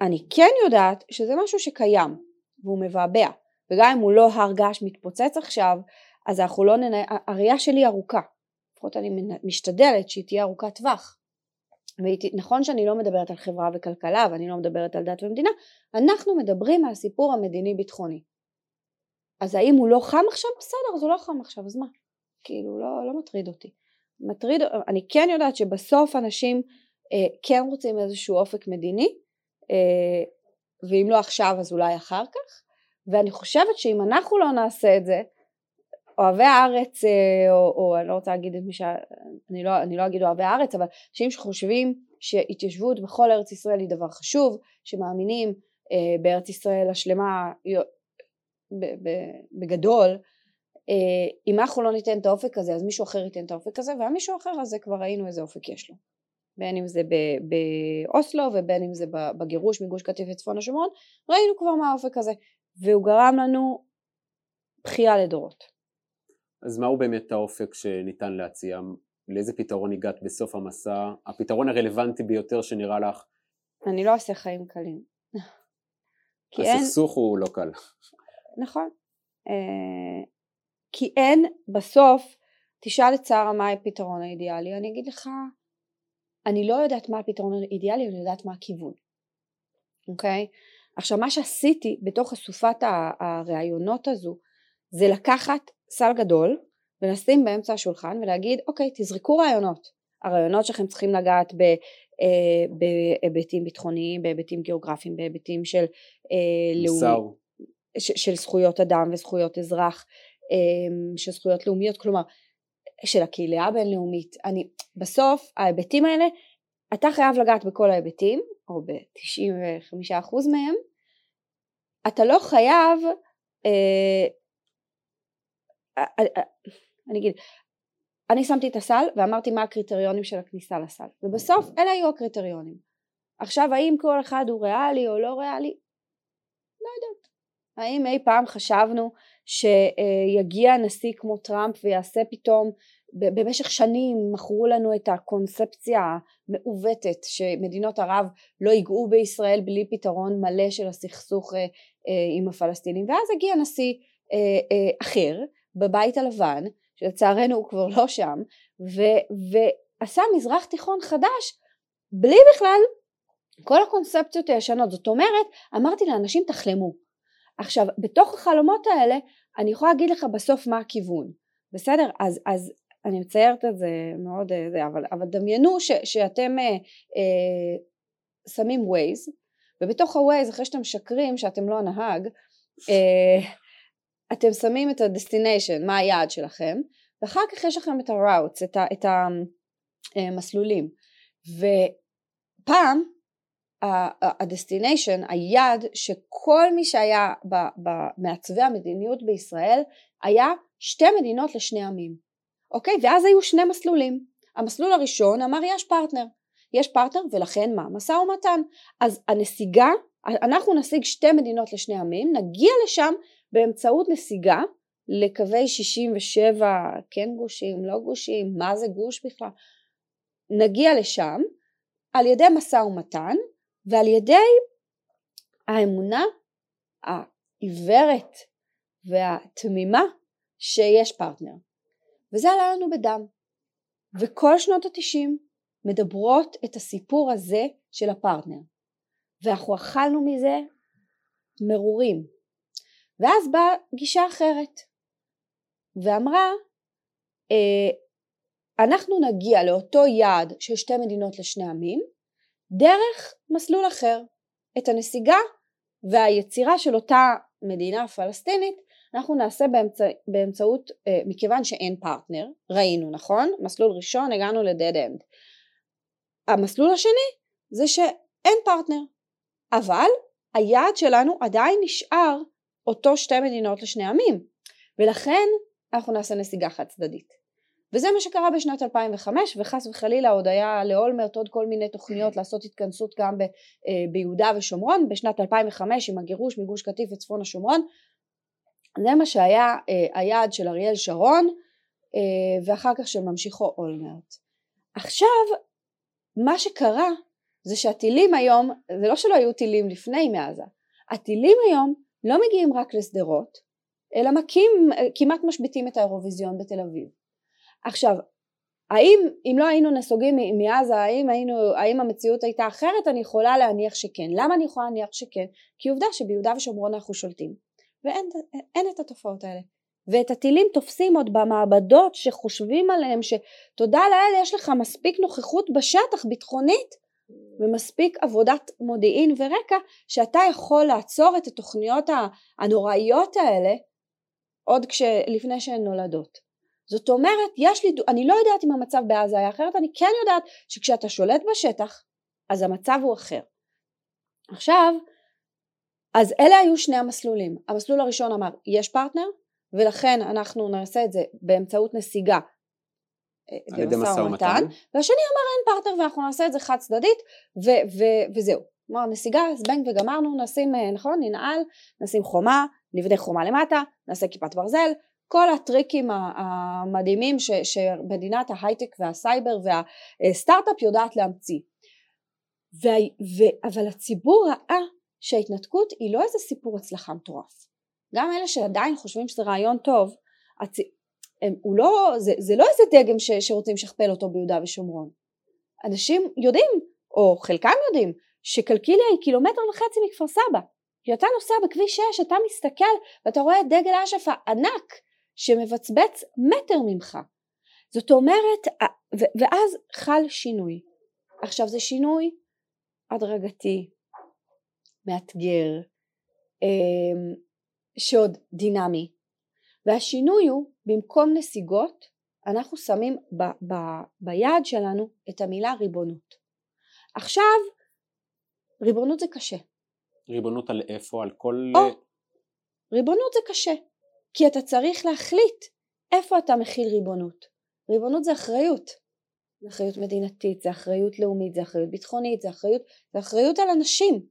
אני כן יודעת שזה משהו שקיים, והוא מבעבע, וגם אם הוא לא הר געש מתפוצץ עכשיו, אז אנחנו לא ננהל, הראייה שלי ארוכה, לפחות אני משתדלת שהיא תהיה ארוכת טווח. ונכון שאני לא מדברת על חברה וכלכלה ואני לא מדברת על דת ומדינה, אנחנו מדברים על הסיפור המדיני ביטחוני. אז האם הוא לא חם עכשיו? בסדר, אז הוא לא חם עכשיו, אז מה? כאילו, לא, לא מטריד אותי. מטריד, אני כן יודעת שבסוף אנשים אה, כן רוצים איזשהו אופק מדיני, אה, ואם לא עכשיו אז אולי אחר כך, ואני חושבת שאם אנחנו לא נעשה את זה, אוהבי הארץ, אה, או, או אני לא רוצה להגיד את מי ש... אני לא, אני לא אגיד אוהבי הארץ, אבל אנשים שחושבים שהתיישבות בכל ארץ ישראל היא דבר חשוב, שמאמינים אה, בארץ ישראל השלמה ב, ב, בגדול, אה, אם אנחנו לא ניתן את האופק הזה אז מישהו אחר ייתן את האופק הזה והמישהו האחר הזה כבר ראינו איזה אופק יש לו בין אם זה באוסלו ובין אם זה בגירוש מגוש קטיף וצפון השומרון ראינו כבר מה האופק הזה והוא גרם לנו בכייה לדורות. אז מהו באמת האופק שניתן להציע? לאיזה פתרון הגעת בסוף המסע? הפתרון הרלוונטי ביותר שנראה לך? אני לא אעשה חיים קלים. [laughs] הסכסוך אין... הוא לא קל. נכון. אה, כי אין בסוף, תשאל את שרה מה הפתרון האידיאלי, אני אגיד לך, אני לא יודעת מה הפתרון האידיאלי, אני יודעת מה הכיוון. אוקיי? עכשיו מה שעשיתי בתוך אסופת הראיונות הזו זה לקחת סל גדול ולשים באמצע השולחן ולהגיד אוקיי תזרקו רעיונות. הרעיונות שלכם צריכים לגעת ב, אה, בהיבטים ביטחוניים בהיבטים גיאוגרפיים בהיבטים של אה, לאומי, ש, של זכויות אדם וזכויות אזרח אה, של זכויות לאומיות. כלומר של הקהילה הבינלאומית. אני בסוף ההיבטים האלה אתה חייב לגעת בכל ההיבטים או ב-95% מהם, אתה לא חייב, אה, אני אגיד, אני שמתי את הסל ואמרתי מה הקריטריונים של הכניסה לסל, ובסוף אלה היו הקריטריונים. עכשיו האם כל אחד הוא ריאלי או לא ריאלי? לא יודעת. האם אי פעם חשבנו שיגיע נשיא כמו טראמפ ויעשה פתאום במשך שנים מכרו לנו את הקונספציה המעוותת שמדינות ערב לא ייגעו בישראל בלי פתרון מלא של הסכסוך אה, אה, עם הפלסטינים ואז הגיע נשיא אה, אחר בבית הלבן שלצערנו הוא כבר לא שם ועשה מזרח תיכון חדש בלי בכלל כל הקונספציות הישנות. זאת אומרת אמרתי לאנשים תחלמו. עכשיו בתוך החלומות האלה אני יכולה להגיד לך בסוף מה הכיוון. בסדר? אז, אז אני מציירת את זה מאוד אה, זה אבל, אבל דמיינו ש, שאתם אה, אה, שמים ווייז ובתוך הווייז אחרי שאתם משקרים שאתם לא הנהג אה, אתם שמים את ה destination מה היעד שלכם ואחר כך יש לכם את ה routes את, את המסלולים אה, ופעם ה destination, היעד שכל מי שהיה במעצבי המדיניות בישראל היה שתי מדינות לשני עמים, אוקיי? ואז היו שני מסלולים. המסלול הראשון אמר יש פרטנר, יש פרטנר ולכן מה? משא ומתן. אז הנסיגה, אנחנו נשיג שתי מדינות לשני עמים, נגיע לשם באמצעות נסיגה לקווי 67, כן גושים, לא גושים, מה זה גוש בכלל? נגיע לשם על ידי משא ומתן ועל ידי האמונה העיוורת והתמימה שיש פרטנר. וזה עלה לנו בדם. וכל שנות התשעים מדברות את הסיפור הזה של הפרטנר. ואנחנו אכלנו מזה מרורים ואז באה גישה אחרת ואמרה אה, אנחנו נגיע לאותו יעד של שתי מדינות לשני עמים דרך מסלול אחר. את הנסיגה והיצירה של אותה מדינה פלסטינית אנחנו נעשה באמצע, באמצעות, אה, מכיוון שאין פרטנר, ראינו נכון? מסלול ראשון הגענו ל dead end. המסלול השני זה שאין פרטנר, אבל היעד שלנו עדיין נשאר אותו שתי מדינות לשני עמים, ולכן אנחנו נעשה נסיגה חד צדדית. וזה מה שקרה בשנת 2005 וחס וחלילה עוד היה לאולמרט עוד כל מיני תוכניות לעשות התכנסות גם ב, אה, ביהודה ושומרון. בשנת 2005 עם הגירוש מגוש קטיף וצפון השומרון. זה מה שהיה אה, היעד של אריאל שרון אה, ואחר כך של ממשיכו אולמרט. עכשיו מה שקרה זה שהטילים היום זה לא שלא היו טילים לפני מעזה הטילים היום לא מגיעים רק לשדרות אלא מקים, כמעט משביתים את האירוויזיון בתל אביב. עכשיו האם אם לא היינו נסוגים מעזה האם היינו האם המציאות הייתה אחרת אני יכולה להניח שכן. למה אני יכולה להניח שכן? כי עובדה שביהודה ושומרון אנחנו שולטים. ואין את התופעות האלה. ואת הטילים תופסים עוד במעבדות שחושבים עליהם שתודה לאל יש לך מספיק נוכחות בשטח ביטחונית ומספיק עבודת מודיעין ורקע שאתה יכול לעצור את התוכניות הנוראיות האלה עוד לפני שהן נולדות זאת אומרת, יש לי, אני לא יודעת אם המצב בעזה היה אחרת, אני כן יודעת שכשאתה שולט בשטח, אז המצב הוא אחר. עכשיו, אז אלה היו שני המסלולים. המסלול הראשון אמר, יש פרטנר, ולכן אנחנו נעשה את זה באמצעות נסיגה על ידי משא ומתן, והשני אמר אין פרטנר ואנחנו נעשה את זה חד צדדית ו- ו- וזהו. כלומר נסיגה, זבנג וגמרנו, נשים, אה, נכון, ננעל, נשים חומה, נבנה חומה למטה, נעשה כיפת ברזל, כל הטריקים המדהימים ש, שמדינת ההייטק והסייבר והסטארט-אפ יודעת להמציא. ו, ו, אבל הציבור ראה שההתנתקות היא לא איזה סיפור הצלחה מטורף. גם אלה שעדיין חושבים שזה רעיון טוב, הצ... הם, הוא לא, זה, זה לא איזה דגם ש, שרוצים לשכפל אותו ביהודה ושומרון. אנשים יודעים, או חלקם יודעים, שקלקיליה היא קילומטר וחצי מכפר סבא. כשאתה נוסע בכביש 6 אתה מסתכל ואתה רואה את דגל אש"ף הענק שמבצבץ מטר ממך. זאת אומרת, ואז חל שינוי. עכשיו זה שינוי הדרגתי, מאתגר, אמ, שעוד דינמי. והשינוי הוא, במקום נסיגות, אנחנו שמים ב, ב, ביעד שלנו את המילה ריבונות. עכשיו, ריבונות זה קשה. ריבונות על איפה? על כל... או, ריבונות זה קשה. כי אתה צריך להחליט איפה אתה מכיל ריבונות. ריבונות זה אחריות. זה אחריות מדינתית, זה אחריות לאומית, זה אחריות ביטחונית, זה אחריות, זה אחריות על אנשים.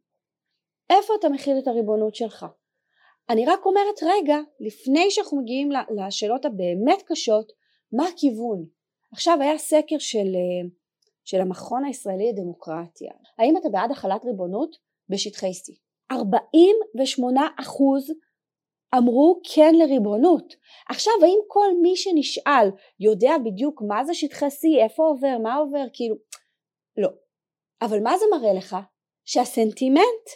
איפה אתה מכיל את הריבונות שלך? אני רק אומרת רגע, לפני שאנחנו מגיעים לשאלות הבאמת קשות, מה הכיוון? עכשיו היה סקר של, אה, של המכון הישראלי לדמוקרטיה, האם אתה בעד החלת ריבונות בשטחי C? 48 אחוז אמרו כן לריבונות. עכשיו האם כל מי שנשאל יודע בדיוק מה זה שטחי C, איפה עובר, מה עובר, כאילו, לא. אבל מה זה מראה לך? שהסנטימנט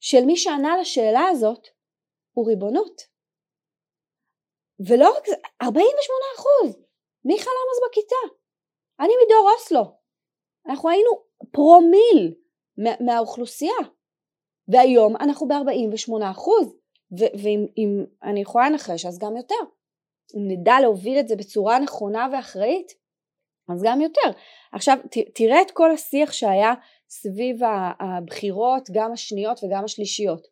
של מי שענה לשאלה הזאת הוא ריבונות. ולא רק זה, 48 אחוז. מי חלם אז בכיתה? אני מדור אוסלו. אנחנו היינו פרומיל מהאוכלוסייה. והיום אנחנו ב-48 אחוז. ואם אני יכולה לנחש אז גם יותר. אם נדע להוביל את זה בצורה נכונה ואחראית, אז גם יותר. עכשיו ת, תראה את כל השיח שהיה סביב הבחירות, גם השניות וגם השלישיות.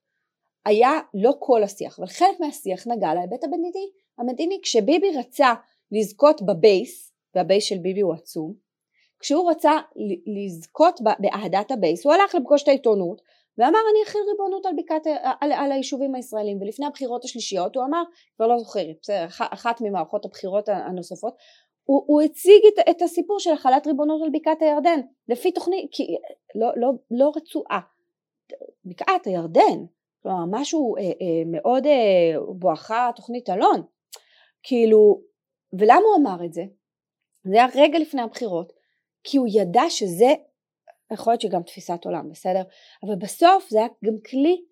היה לא כל השיח, אבל חלק מהשיח נגע להיבט המדיני. המדיני כשביבי רצה לזכות בבייס, והבייס של ביבי הוא עצום, כשהוא רצה לזכות באהדת הבייס, הוא הלך לפגוש את העיתונות ואמר אני אחיל ריבונות על, בקעת, על, על היישובים הישראלים. ולפני הבחירות השלישיות הוא אמר, כבר לא זוכרת, בסדר, אחת ממערכות הבחירות הנוספות, הוא, הוא הציג את, את הסיפור של החלת ריבונות על בקעת הירדן לפי תוכנית, כי לא, לא, לא רצועה, בקעת הירדן, כלומר משהו אה, אה, מאוד אה, בואכה תוכנית אלון, כאילו, ולמה הוא אמר את זה? זה היה רגע לפני הבחירות, כי הוא ידע שזה יכול להיות שגם תפיסת עולם, בסדר? אבל בסוף זה היה גם כלי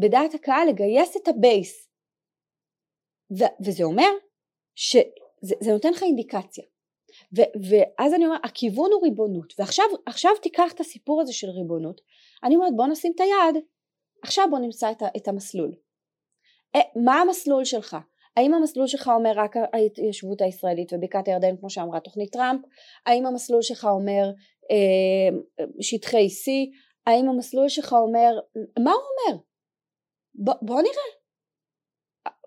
בדעת הקהל לגייס את הבייס. ו- וזה אומר שזה נותן לך אינדיקציה. ו- ואז אני אומרת, הכיוון הוא ריבונות, ועכשיו תיקח את הסיפור הזה של ריבונות, אני אומרת בוא נשים את היד, עכשיו בוא נמצא את, את המסלול. אה, מה המסלול שלך? האם המסלול שלך אומר רק ההתיישבות הישראלית ובקעת הירדן כמו שאמרה תוכנית טראמפ? האם המסלול שלך אומר אה, שטחי C, האם המסלול שלך אומר, מה הוא אומר? בוא, בוא נראה,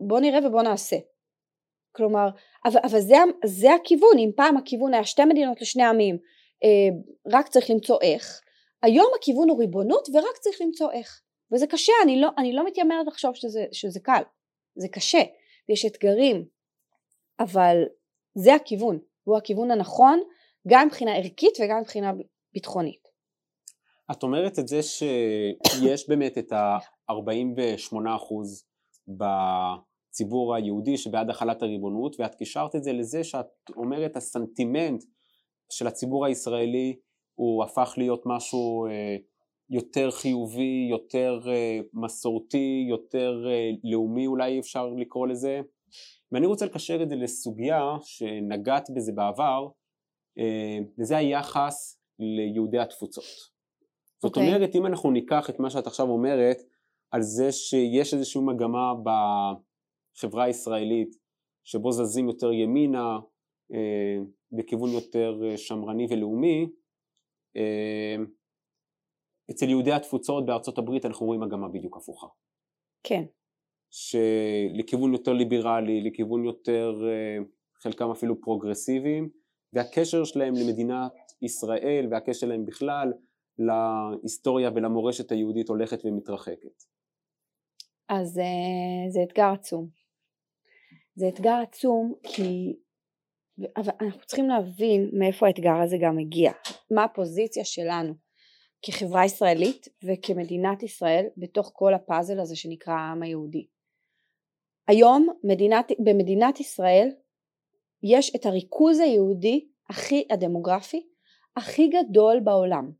בוא נראה ובוא נעשה. כלומר, אבל, אבל זה, זה הכיוון, אם פעם הכיוון היה שתי מדינות לשני עמים, אה, רק צריך למצוא איך, היום הכיוון הוא ריבונות ורק צריך למצוא איך. וזה קשה, אני לא, אני לא מתיימרת לחשוב שזה, שזה קל, זה קשה, ויש אתגרים, אבל זה הכיוון, הוא הכיוון הנכון, גם מבחינה ערכית וגם מבחינה ביטחונית. את אומרת את זה שיש באמת את ה-48% בציבור היהודי שבעד החלת הריבונות ואת קישרת את זה לזה שאת אומרת הסנטימנט של הציבור הישראלי הוא הפך להיות משהו אה, יותר חיובי, יותר אה, מסורתי, יותר אה, לאומי אולי אפשר לקרוא לזה ואני רוצה לקשר את זה לסוגיה שנגעת בזה בעבר אה, וזה היחס ליהודי התפוצות. זאת okay. אוקיי. אומרת, אם אנחנו ניקח את מה שאת עכשיו אומרת, על זה שיש איזושהי מגמה בחברה הישראלית, שבו זזים יותר ימינה, בכיוון יותר שמרני ולאומי, אצל יהודי התפוצות בארצות הברית אנחנו רואים מגמה בדיוק הפוכה. כן. שלכיוון יותר ליברלי, לכיוון יותר, חלקם אפילו פרוגרסיביים, והקשר שלהם למדינת ישראל והקשר שלהם בכלל להיסטוריה ולמורשת היהודית הולכת ומתרחקת. אז אה, זה אתגר עצום. זה אתגר עצום כי אבל אנחנו צריכים להבין מאיפה האתגר הזה גם מגיע, מה הפוזיציה שלנו כחברה ישראלית וכמדינת ישראל בתוך כל הפאזל הזה שנקרא העם היהודי. היום מדינת, במדינת ישראל יש את הריכוז היהודי הכי הדמוגרפי הכי גדול בעולם.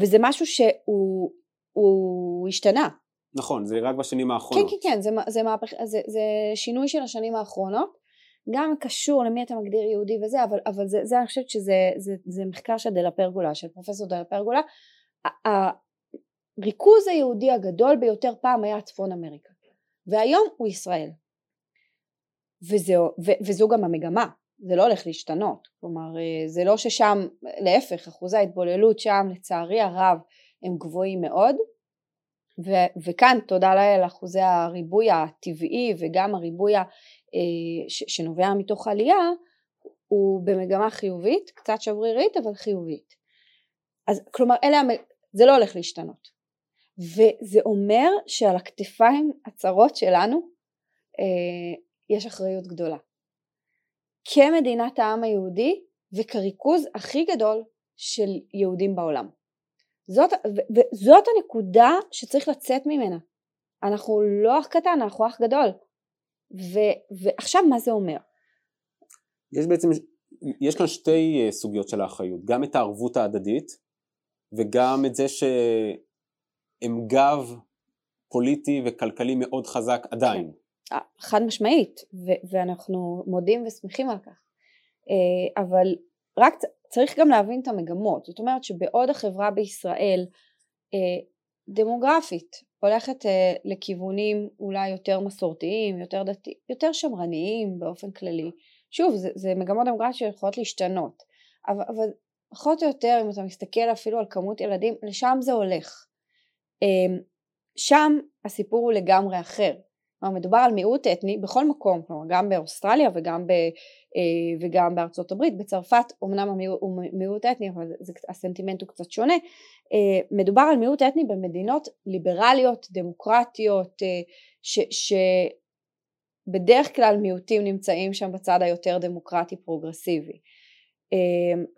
וזה משהו שהוא השתנה. נכון זה רק בשנים האחרונות. כן כן כן זה, זה, מהפך, זה, זה שינוי של השנים האחרונות. גם קשור למי אתה מגדיר יהודי וזה אבל, אבל זה, זה אני חושבת שזה זה, זה מחקר של דלה פרגולה של פרופסור דלה פרגולה הריכוז היהודי הגדול ביותר פעם היה צפון אמריקה והיום הוא ישראל. וזו, ו, וזו גם המגמה זה לא הולך להשתנות. כלומר אה, זה לא ששם להפך אחוזי ההתבוללות שם לצערי הרב הם גבוהים מאוד. ו- וכאן תודה לאל אחוזי הריבוי הטבעי וגם הריבוי אה, ש- שנובע מתוך עלייה הוא במגמה חיובית קצת שברירית אבל חיובית. אז כלומר אלה. זה לא הולך להשתנות וזה אומר שעל הכתפיים הצרות שלנו אה, יש אחריות גדולה. כמדינת העם היהודי וכריכוז הכי גדול של יהודים בעולם. זאת, וזאת הנקודה שצריך לצאת ממנה. אנחנו לא אח קטן, אנחנו אח גדול. ו, ועכשיו מה זה אומר? יש בעצם, יש כאן שתי אה, סוגיות של האחריות, גם את הערבות ההדדית וגם את זה שהם גב פוליטי וכלכלי מאוד חזק עדיין. כן. אה, חד משמעית, ו- ואנחנו מודים ושמחים על כך. אה, אבל רק צריך גם להבין את המגמות, זאת אומרת שבעוד החברה בישראל דמוגרפית הולכת לכיוונים אולי יותר מסורתיים, יותר דתיים, יותר שמרניים באופן כללי, שוב זה, זה מגמות דמוגרפיות שיכולות להשתנות אבל, אבל פחות או יותר אם אתה מסתכל אפילו על כמות ילדים לשם זה הולך. אמ, שם הסיפור הוא לגמרי אחר. כלומר מדובר על מיעוט אתני בכל מקום כלומר גם באוסטרליה וגם, ב, אה, וגם בארצות הברית. בצרפת אמנם הוא מיעוט אתני אבל זה, הסנטימנט הוא קצת שונה. אה, מדובר על מיעוט אתני במדינות ליברליות דמוקרטיות אה, ש, ש, בדרך כלל מיעוטים נמצאים שם בצד היותר דמוקרטי פרוגרסיבי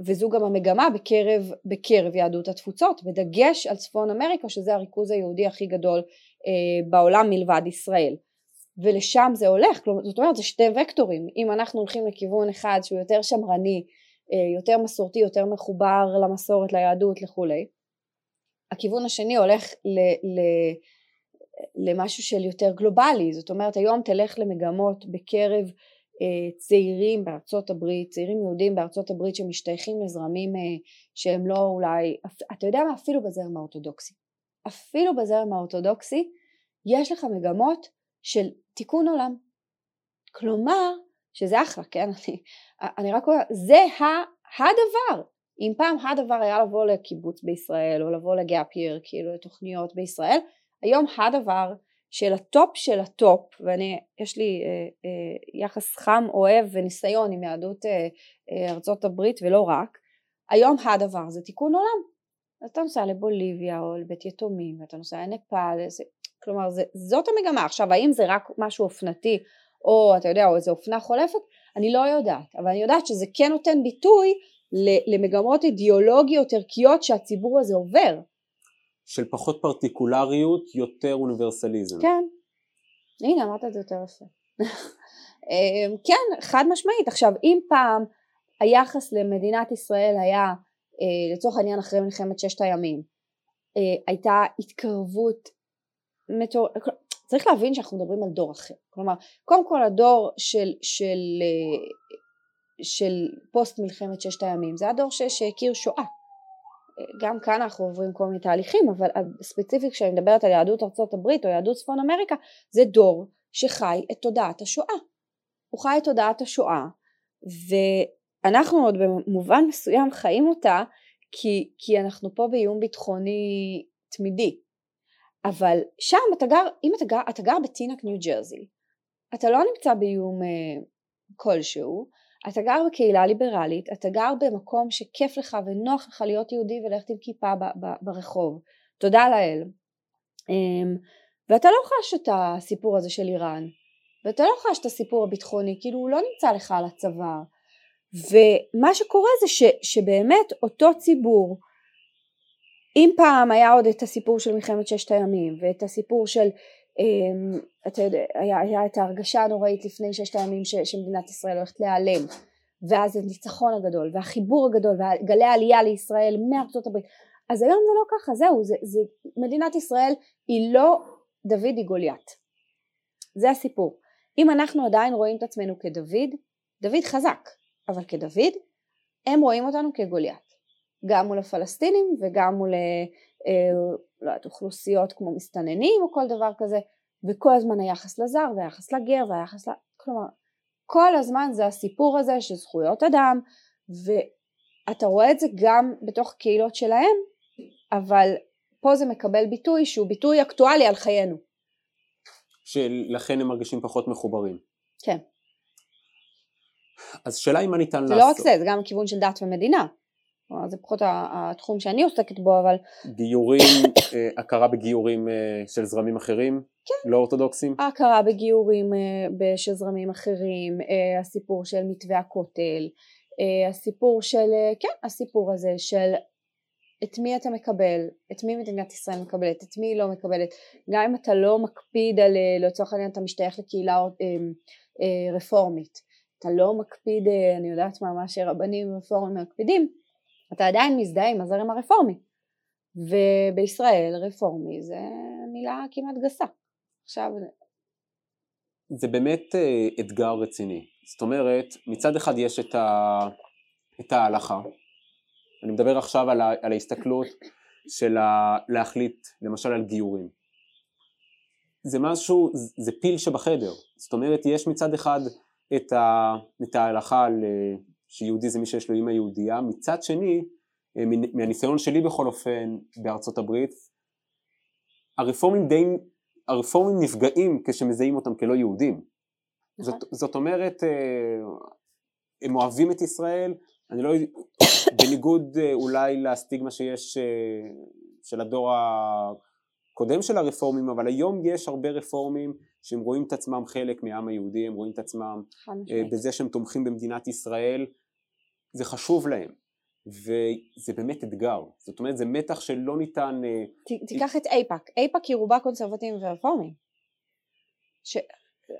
וזו גם המגמה בקרב, בקרב יהדות התפוצות בדגש על צפון אמריקה שזה הריכוז היהודי הכי גדול אה, בעולם מלבד ישראל. ולשם זה הולך זאת אומרת זה שתי וקטורים. אם אנחנו הולכים לכיוון אחד שהוא יותר שמרני אה, יותר מסורתי יותר מחובר למסורת ליהדות לכולי הכיוון השני הולך ל, ל, למשהו של יותר גלובלי. זאת אומרת היום תלך למגמות בקרב צעירים בארצות הברית צעירים יהודים בארצות הברית שמשתייכים לזרמים אה, שהם לא אולי אתה יודע מה? אפילו בזרם האורתודוקסי. אפילו בזרם האורתודוקסי יש לך מגמות של תיקון עולם. כלומר שזה אחלה כן? [laughs] אני, אני רק אומרת זה ה, הדבר. אם פעם הדבר היה לבוא לקיבוץ בישראל או לבוא ל gap year כאילו לתוכניות בישראל היום הדבר של הטופ של הטופ ואני יש לי אה, אה, יחס חם אוהב וניסיון עם יהדות אה, אה, ארצות הברית ולא רק היום הדבר זה תיקון עולם. אתה נוסע לבוליביה או לבית יתומים ואתה נוסע לנפאל כלומר זה, זאת המגמה. עכשיו האם זה רק משהו אופנתי או אתה יודע או איזה אופנה חולפת? אני לא יודעת. אבל אני יודעת שזה כן נותן ביטוי למגמות אידיאולוגיות ערכיות שהציבור הזה עובר של פחות פרטיקולריות, יותר אוניברסליזם. כן, הנה אמרת את זה יותר יפה. אמ, כן, חד משמעית. עכשיו, אם פעם היחס למדינת ישראל היה, אה, לצורך העניין אחרי מלחמת ששת הימים, אה, הייתה התקרבות מטור... צריך להבין שאנחנו מדברים על דור אחר. כלומר, קודם כל הדור של, של, אה, של פוסט מלחמת ששת הימים זה הדור שהכיר שואה. גם כאן אנחנו עוברים כל מיני תהליכים אבל ספציפית כשאני מדברת על יהדות ארצות הברית או יהדות צפון אמריקה זה דור שחי את תודעת השואה. הוא חי את תודעת השואה ואנחנו עוד במובן מסוים חיים אותה כי, כי אנחנו פה באיום ביטחוני תמידי. אבל שם אתה גר, אם אתה גר, אתה גר בטינק ניו ג'רזי. אתה לא נמצא באיום אה, כלשהו אתה גר בקהילה ליברלית, אתה גר במקום שכיף לך ונוח לך להיות יהודי וללכת עם כיפה ברחוב, תודה לאל. אמ, ואתה לא חש את הסיפור הזה של איראן, ואתה לא חש את הסיפור הביטחוני, כאילו הוא לא נמצא לך על הצוואר. ומה שקורה זה ש, שבאמת אותו ציבור, אם פעם היה עוד את הסיפור של מלחמת ששת הימים ואת הסיפור של אתה יודע, היה, היה את ההרגשה הנוראית לפני ששת הימים ש, שמדינת ישראל הולכת להיעלם ואז הניצחון הגדול והחיבור הגדול וגלי העלייה לישראל מארצות הברית. אז היום זה לא ככה זהו זה, זה מדינת ישראל היא לא דוד היא גוליית. זה הסיפור. אם אנחנו עדיין רואים את עצמנו כדוד דוד חזק אבל כדוד הם רואים אותנו כגוליית. גם מול הפלסטינים וגם מול אה, לא יודעת, אוכלוסיות כמו מסתננים או כל דבר כזה, וכל הזמן היחס לזר והיחס לגר והיחס ל... כלומר, כל הזמן זה הסיפור הזה של זכויות אדם, ואתה רואה את זה גם בתוך קהילות שלהם, אבל פה זה מקבל ביטוי שהוא ביטוי אקטואלי על חיינו. שלכן הם מרגישים פחות מחוברים. כן. אז שאלה היא מה ניתן זה לעשות. זה לא רק זה, זה גם כיוון של דת ומדינה. זה פחות התחום שאני עוסקת בו אבל גיורים, אה, הכרה בגיורים אה, של זרמים אחרים? כן. לא אורתודוקסים? הכרה בגיורים של זרמים אחרים, הסיפור של מתווה הכותל, הסיפור של, כן, הסיפור הזה של את מי אתה מקבל, את מי מדינת ישראל מקבלת, את מי היא לא מקבלת, גם אם אתה לא מקפיד על, לצורך העניין אתה משתייך לקהילה רפורמית, אתה לא מקפיד, אני יודעת מה, מה שרבנים רפורמים מקפידים, אתה עדיין מזדהה עם הזרם הרפורמי. ובישראל רפורמי זה מילה כמעט גסה. עכשיו זה באמת אה, אתגר רציני. זאת אומרת מצד אחד יש את, ה, את ההלכה. אני מדבר עכשיו על, ה, על ההסתכלות של ה, להחליט למשל על גיורים. זה משהו, זה פיל שבחדר. זאת אומרת יש מצד אחד את, ה, את ההלכה על שיהודי זה מי שיש לו אימא יהודייה, מצד שני, אה, מהניסיון שלי בכל אופן בארצות הברית, הרפורמים די, הרפורמים נפגעים כשמזהים אותם כלא יהודים. נכון. זאת, זאת אומרת, אה, הם אוהבים את ישראל, אני לא, [coughs] בניגוד אה, אולי לסטיגמה שיש של הדור הקודם של הרפורמים, אבל היום יש הרבה רפורמים שהם רואים את עצמם חלק מהעם היהודי, הם רואים את עצמם בזה שהם תומכים במדינת ישראל, זה חשוב להם וזה באמת אתגר, זאת אומרת זה מתח שלא ניתן... אה, ת, תיקח את אייפאק, אייפאק היא רובה קונסרבטיביים ורפורמים. ש...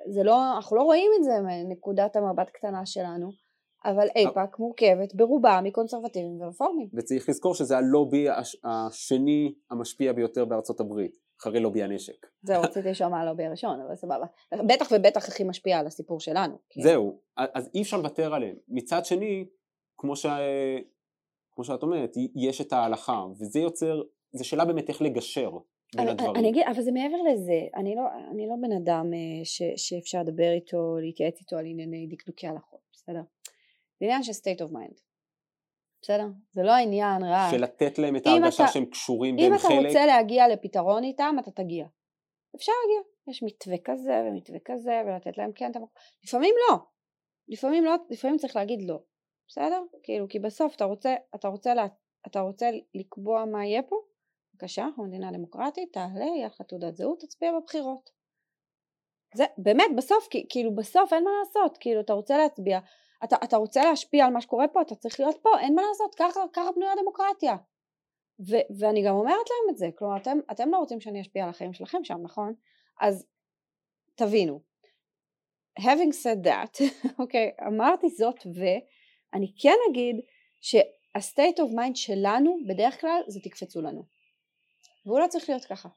זה לא, אנחנו לא רואים את זה מנקודת המבט קטנה שלנו, אבל אייפאק מורכבת ברובה מקונסרבטיביים ורפורמים. וצריך לזכור שזה הלובי השני המשפיע ביותר בארצות הברית, אחרי לובי הנשק. זהו, רציתי לשאול מה הלובי הראשון, אבל סבבה. בטח ובטח הכי משפיע על הסיפור שלנו. זהו, אז אי אפשר לוותר עליהם. מצד שני, כמו, ש... כמו שאת אומרת, יש את ההלכה, וזה יוצר, זה שאלה באמת איך לגשר בין אני, הדברים. אני אגיד, אבל זה מעבר לזה, אני לא, אני לא בן אדם אה, ש, שאפשר לדבר איתו, להתייעץ איתו על ענייני דקדוקי הלכות, בסדר? זה עניין של state of mind. בסדר? זה לא העניין רק... של לתת להם את ההרגשה אתה, שהם קשורים והם חלק. אם אתה רוצה להגיע לפתרון איתם, אתה תגיע. אפשר להגיע. יש מתווה כזה ומתווה כזה, ולתת להם כן את המקום. לפעמים לא. לפעמים לא, לפעמים צריך להגיד לא. בסדר? כאילו, כי בסוף אתה רוצה, אתה רוצה, לה, אתה רוצה לקבוע מה יהיה פה? בבקשה, אנחנו מדינה דמוקרטית, תעלה, יהיה לך תעודת זהות, תצביע בבחירות. זה באמת בסוף, כאילו בסוף אין מה לעשות, כאילו אתה רוצה להצביע, אתה, אתה רוצה להשפיע על מה שקורה פה, אתה צריך להיות פה, אין מה לעשות, ככה, ככה בנויה דמוקרטיה. ו, ואני גם אומרת להם את זה, כלומר אתם, אתם לא רוצים שאני אשפיע על החיים שלכם שם, נכון? אז תבינו. Having said that, [laughs] אוקיי, okay, אמרתי זאת ואני כן אגיד שה-state of mind שלנו בדרך כלל זה תקפצו לנו. והוא לא צריך להיות ככה.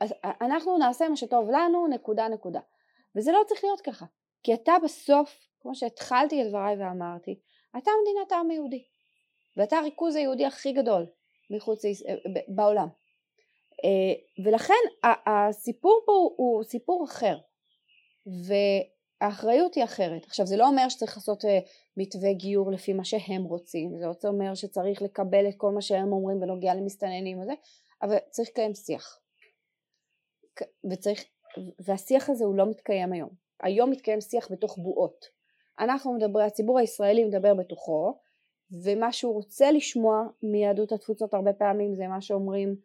אז אנחנו נעשה מה שטוב לנו, נקודה נקודה. וזה לא צריך להיות ככה. כי אתה בסוף כמו שהתחלתי את דבריי ואמרתי, אתה מדינת העם היהודי, ואתה הריכוז היהודי הכי גדול מחוץ אה, בעולם. אה, ולכן הסיפור פה הוא סיפור אחר, והאחריות היא אחרת. עכשיו זה לא אומר שצריך לעשות אה, מתווה גיור לפי מה שהם רוצים, זה לא אומר שצריך לקבל את כל מה שהם אומרים בנוגע למסתננים וזה, אבל צריך לקיים שיח. וצריך, והשיח הזה הוא לא מתקיים היום. היום מתקיים שיח בתוך בועות. אנחנו מדברים, הציבור הישראלי מדבר בתוכו ומה שהוא רוצה לשמוע מיהדות התפוצות הרבה פעמים זה מה שאומרים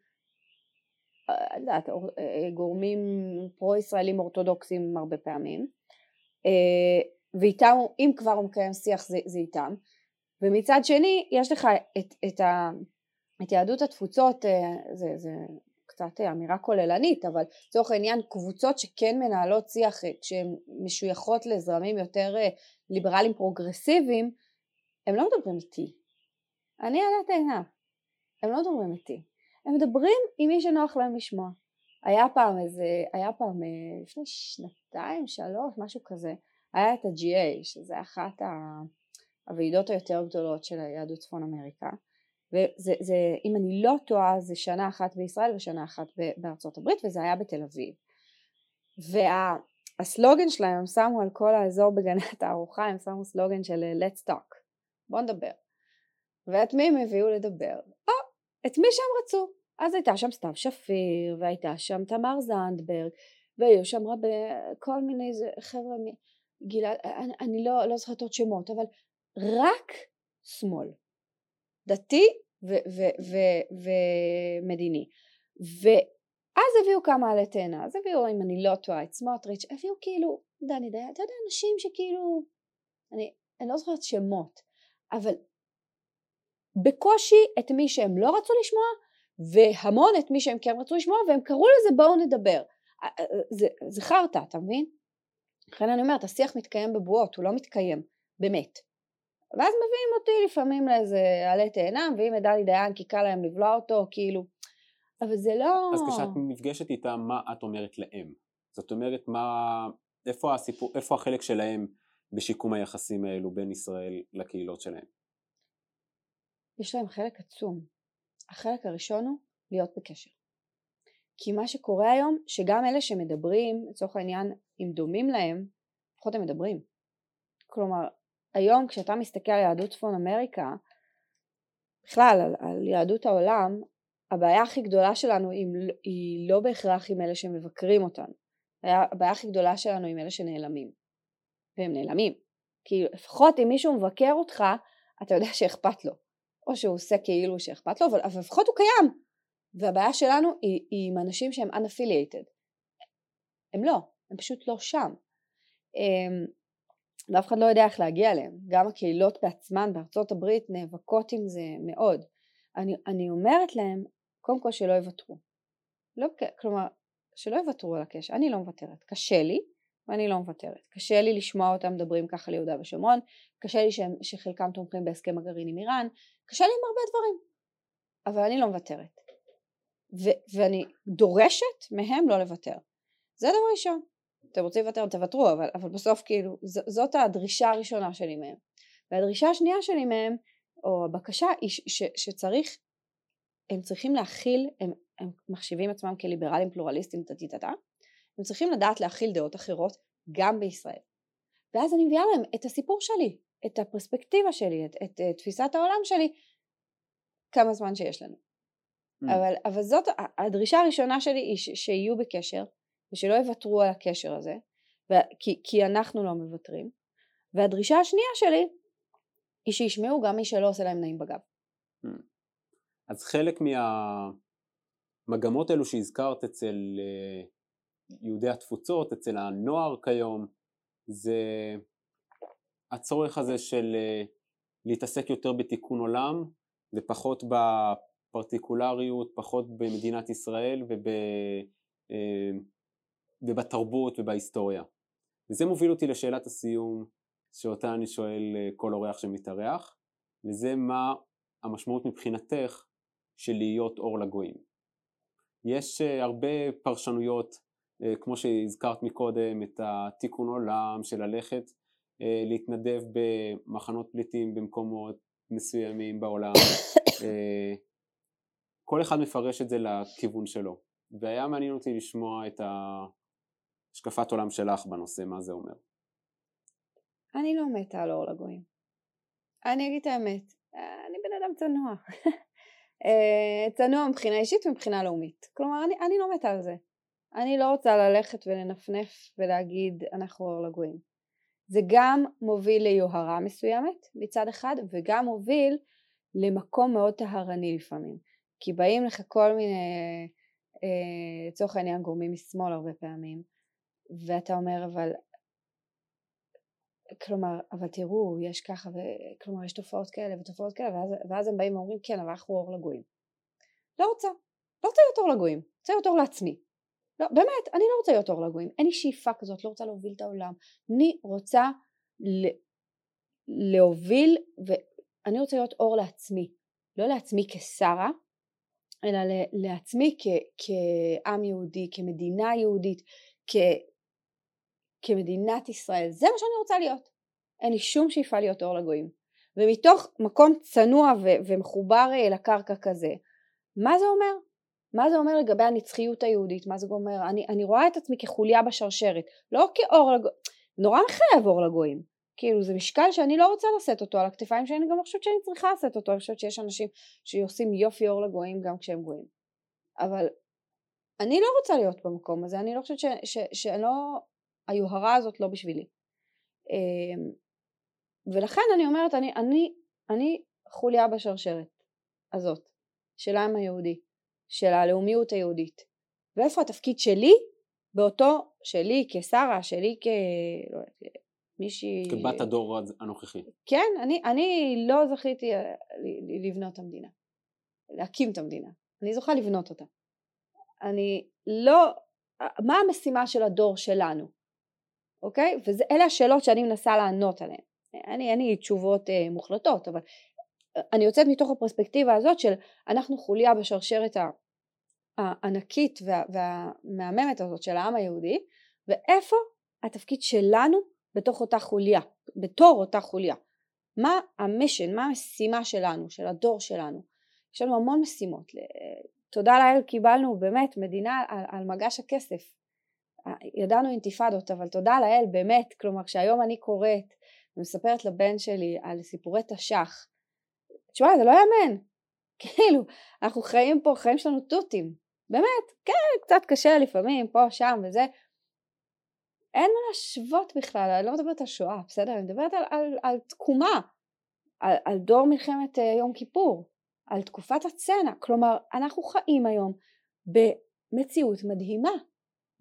אה, אה, גורמים פרו-ישראלים אורתודוקסים הרבה פעמים ואיתם, אם כבר הוא מקיים שיח זה, זה איתם ומצד שני יש לך את, את, ה, את יהדות התפוצות זה, זה קצת אמירה כוללנית אבל לצורך העניין קבוצות שכן מנהלות שיח כשהן משויכות לזרמים יותר ליברלים פרוגרסיביים, הם לא מדברים איתי. אני על את עיניו. הם לא מדברים איתי. הם מדברים עם מי שנוח להם לשמוע. היה פעם איזה, היה פעם אה, לפני שנתיים, שלוש, משהו כזה, היה את ה-GA, שזה אחת הוועידות היותר גדולות של היהדות צפון אמריקה, וזה, זה, אם אני לא טועה, זה שנה אחת בישראל ושנה אחת בארצות הברית, וזה היה בתל אביב. וה... הסלוגן שלהם הם שמו על כל האזור בגני [laughs] התערוכה הם שמו סלוגן של אה, let's talk בוא נדבר ואת מי הם הביאו לדבר? או את מי שהם רצו אז הייתה שם סתיו שפיר והייתה שם תמר זנדברג והיו שם רבי כל מיני חבר'ה גלעד אני, אני לא, לא זוכרת עוד שמות אבל רק שמאל דתי ומדיני. ואז הביאו כמה עלי תאנה, אז הביאו אם אני לא טועה את סמוטריץ', הביאו כאילו, דני דיין, אתה יודע אנשים שכאילו, אני, אני לא זוכרת שמות, אבל בקושי את מי שהם לא רצו לשמוע והמון את מי שהם כן רצו לשמוע והם קראו לזה בואו נדבר. זה, זה חרטא, אתה מבין? לכן אני אומרת, השיח מתקיים בבועות, הוא לא מתקיים באמת. ואז מביאים אותי לפעמים לאיזה עלי תאנה, מביאים את דלי דיין כי קל להם לבלוע אותו, כאילו, אבל זה לא... אז כשאת נפגשת איתם, מה את אומרת להם? זאת אומרת, מה, איפה, הסיפור, איפה החלק שלהם בשיקום היחסים האלו בין ישראל לקהילות שלהם? יש להם חלק עצום. החלק הראשון הוא להיות בקשר. כי מה שקורה היום, שגם אלה שמדברים, לצורך העניין, אם דומים להם, לפחות הם מדברים. כלומר, היום כשאתה מסתכל על יהדות צפון אמריקה, בכלל על, על יהדות העולם, הבעיה הכי גדולה שלנו היא, היא לא בהכרח עם אלה שמבקרים אותנו, הבעיה הכי גדולה שלנו עם אלה שנעלמים, והם נעלמים, כי לפחות אם מישהו מבקר אותך, אתה יודע שאכפת לו, או שהוא עושה כאילו שאכפת לו, אבל לפחות הוא קיים, והבעיה שלנו היא, היא עם אנשים שהם unaffiliated, הם לא, הם פשוט לא שם. אמ, ואף אחד לא יודע איך להגיע אליהם. גם הקהילות בעצמן בארצות הברית נאבקות עם זה מאוד. אני, אני אומרת להם, קודם כל שלא יוותרו. לא, כלומר, שלא יוותרו על הקשר. אני לא מוותרת. קשה לי, ואני לא מוותרת. קשה לי לשמוע אותם מדברים ככה ליהודה ושומרון, קשה לי שהם, שחלקם תומכים בהסכם הגרעין עם איראן, קשה לי עם הרבה דברים. אבל אני לא מוותרת. ו- ואני דורשת מהם לא לוותר. זה דבר ראשון. אתם רוצים לוותר, תוותרו, אבל, אבל בסוף כאילו, ז, זאת הדרישה הראשונה שלי מהם. והדרישה השנייה שלי מהם, או הבקשה, היא ש, ש, שצריך, הם צריכים להכיל, הם, הם מחשיבים עצמם כליברלים פלורליסטים טה הם צריכים לדעת להכיל דעות אחרות גם בישראל. ואז אני מביאה להם את הסיפור שלי, את הפרספקטיבה שלי, את, את, את תפיסת העולם שלי, כמה זמן שיש לנו. Mm. אבל, אבל זאת הדרישה הראשונה שלי היא ש, שיהיו בקשר ושלא יוותרו על הקשר הזה כי, כי אנחנו לא מוותרים והדרישה השנייה שלי היא שישמעו גם מי שלא עושה להם נעים בגב. Hmm. אז חלק מהמגמות האלו שהזכרת אצל אה, יהודי התפוצות, אצל הנוער כיום, זה הצורך הזה של אה, להתעסק יותר בתיקון עולם ופחות בפרטיקולריות, פחות במדינת ישראל וב... אה, ובתרבות ובהיסטוריה. וזה מוביל אותי לשאלת הסיום שאותה אני שואל אה, כל אורח שמתארח, וזה מה המשמעות מבחינתך של להיות אור לגויים. יש הרבה פרשנויות, כמו שהזכרת מקודם, את התיקון עולם של ללכת להתנדב במחנות פליטים במקומות מסוימים בעולם. כל אחד מפרש את זה לכיוון שלו, והיה מעניין אותי לשמוע את. השקפת עולם שלך בנושא, מה זה אומר? אני לא מתה על אור לגויים. אני אגיד את האמת, אני בן אדם צנוע. [laughs] אה, צנוע מבחינה אישית ומבחינה לאומית. כלומר, אני, אני לא מתה על זה. אני לא רוצה ללכת ולנפנף ולהגיד אנחנו אור לגויים. זה גם מוביל ליוהרה מסוימת מצד אחד, וגם מוביל למקום מאוד טהרני לפעמים. כי באים לך כל מיני, אה, לצורך העניין גורמים משמאל הרבה פעמים, ואתה אומר אבל כלומר אבל תראו יש ככה וכלומר יש תופעות כאלה ותופעות כאלה ואז, ואז הם באים ואומרים כן אבל אנחנו אור לגויים לא רוצה לא רוצה להיות אור לגויים רוצה להיות אור לעצמי לא באמת אני לא רוצה להיות אור לגויים אין לי שאיפה כזאת לא רוצה להוביל את העולם אני רוצה ל, להוביל ואני רוצה להיות אור לעצמי לא לעצמי כשרה אלא לעצמי כ, כעם יהודי כמדינה יהודית כ, כמדינת ישראל, זה מה שאני רוצה להיות. אין לי שום שאיפה להיות אור לגויים. ומתוך מקום צנוע ו- ומחובר אה, לקרקע כזה, מה זה אומר? מה זה אומר לגבי הנצחיות היהודית? מה זה אומר? אני, אני רואה את עצמי כחוליה בשרשרת, לא כאור לגויים, נורא מחייב אור לגויים. כאילו זה משקל שאני לא רוצה לשאת אותו על הכתפיים שאני גם לא חושבת שאני צריכה לשאת אותו, אני חושבת שיש אנשים שעושים יופי אור לגויים גם כשהם גויים. אבל אני לא רוצה להיות במקום הזה, אני לא חושבת ש, ש, שאני לא, היוהרה הזאת לא בשבילי. אמ, ולכן אני אומרת, אני, אני, אני חוליה בשרשרת. הזאת של העם היהודי, של הלאומיות היהודית, ואיפה התפקיד שלי באותו, שלי כשרה, שלי כמישהי... לא כבת הדור הנוכחי. כן, אני, אני לא זכיתי אה, לבנות את המדינה, להקים את המדינה, אני זוכה לבנות אותה. אני לא, מה המשימה של הדור שלנו, אוקיי? ואלה השאלות שאני מנסה לענות עליהן. אני, אין לי תשובות אה, מוחלטות, אבל אני יוצאת מתוך הפרספקטיבה הזאת של אנחנו חוליה בשרשרת הענקית וה, והמהממת הזאת של העם היהודי, ואיפה התפקיד שלנו בתוך אותה חוליה, בתור אותה חוליה. מה המישן, מה המשימה שלנו, של הדור שלנו. יש לנו המון משימות. תודה לאל קיבלנו באמת מדינה על, על מגש הכסף. ידענו אינתיפאדות, אבל תודה לאל באמת, כלומר כשהיום אני קוראת ומספרת לבן שלי על סיפורי תש"ח, תשמע זה לא יאמן, [laughs] כאילו אנחנו חיים פה, חיים שלנו תותים, באמת, כן, קצת קשה לפעמים, פה, שם וזה, אין מה להשוות בכלל, אני לא מדברת על שואה, בסדר? אני מדברת על, על, על תקומה, על, על דור מלחמת uh, יום כיפור, על תקופת הצנע, כלומר אנחנו חיים היום במציאות מדהימה,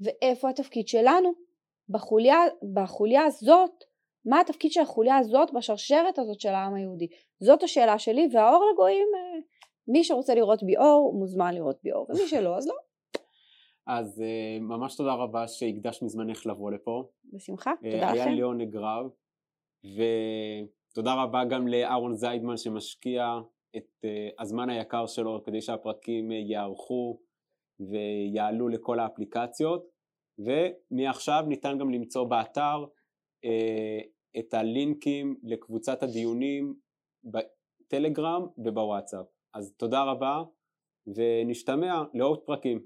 ואיפה התפקיד שלנו? בחוליה, בחוליה הזאת, מה התפקיד של החוליה הזאת בשרשרת הזאת של העם היהודי? זאת השאלה שלי, והאור לגויים, אה, מי שרוצה לראות בי אור, מוזמן לראות בי אור, ומי שלא, אז לא. אז uh, ממש תודה רבה שהקדשת מזמנך לבוא לפה. בשמחה, uh, תודה לכם. היה לי עונג רב, ותודה רבה גם לאהרון זיידמן שמשקיע את הזמן היקר שלו כדי שהפרקים יערכו ויעלו לכל האפליקציות, ומעכשיו ניתן גם למצוא באתר את הלינקים לקבוצת הדיונים בטלגרם ובוואטסאפ. אז תודה רבה ונשתמע לעוד פרקים.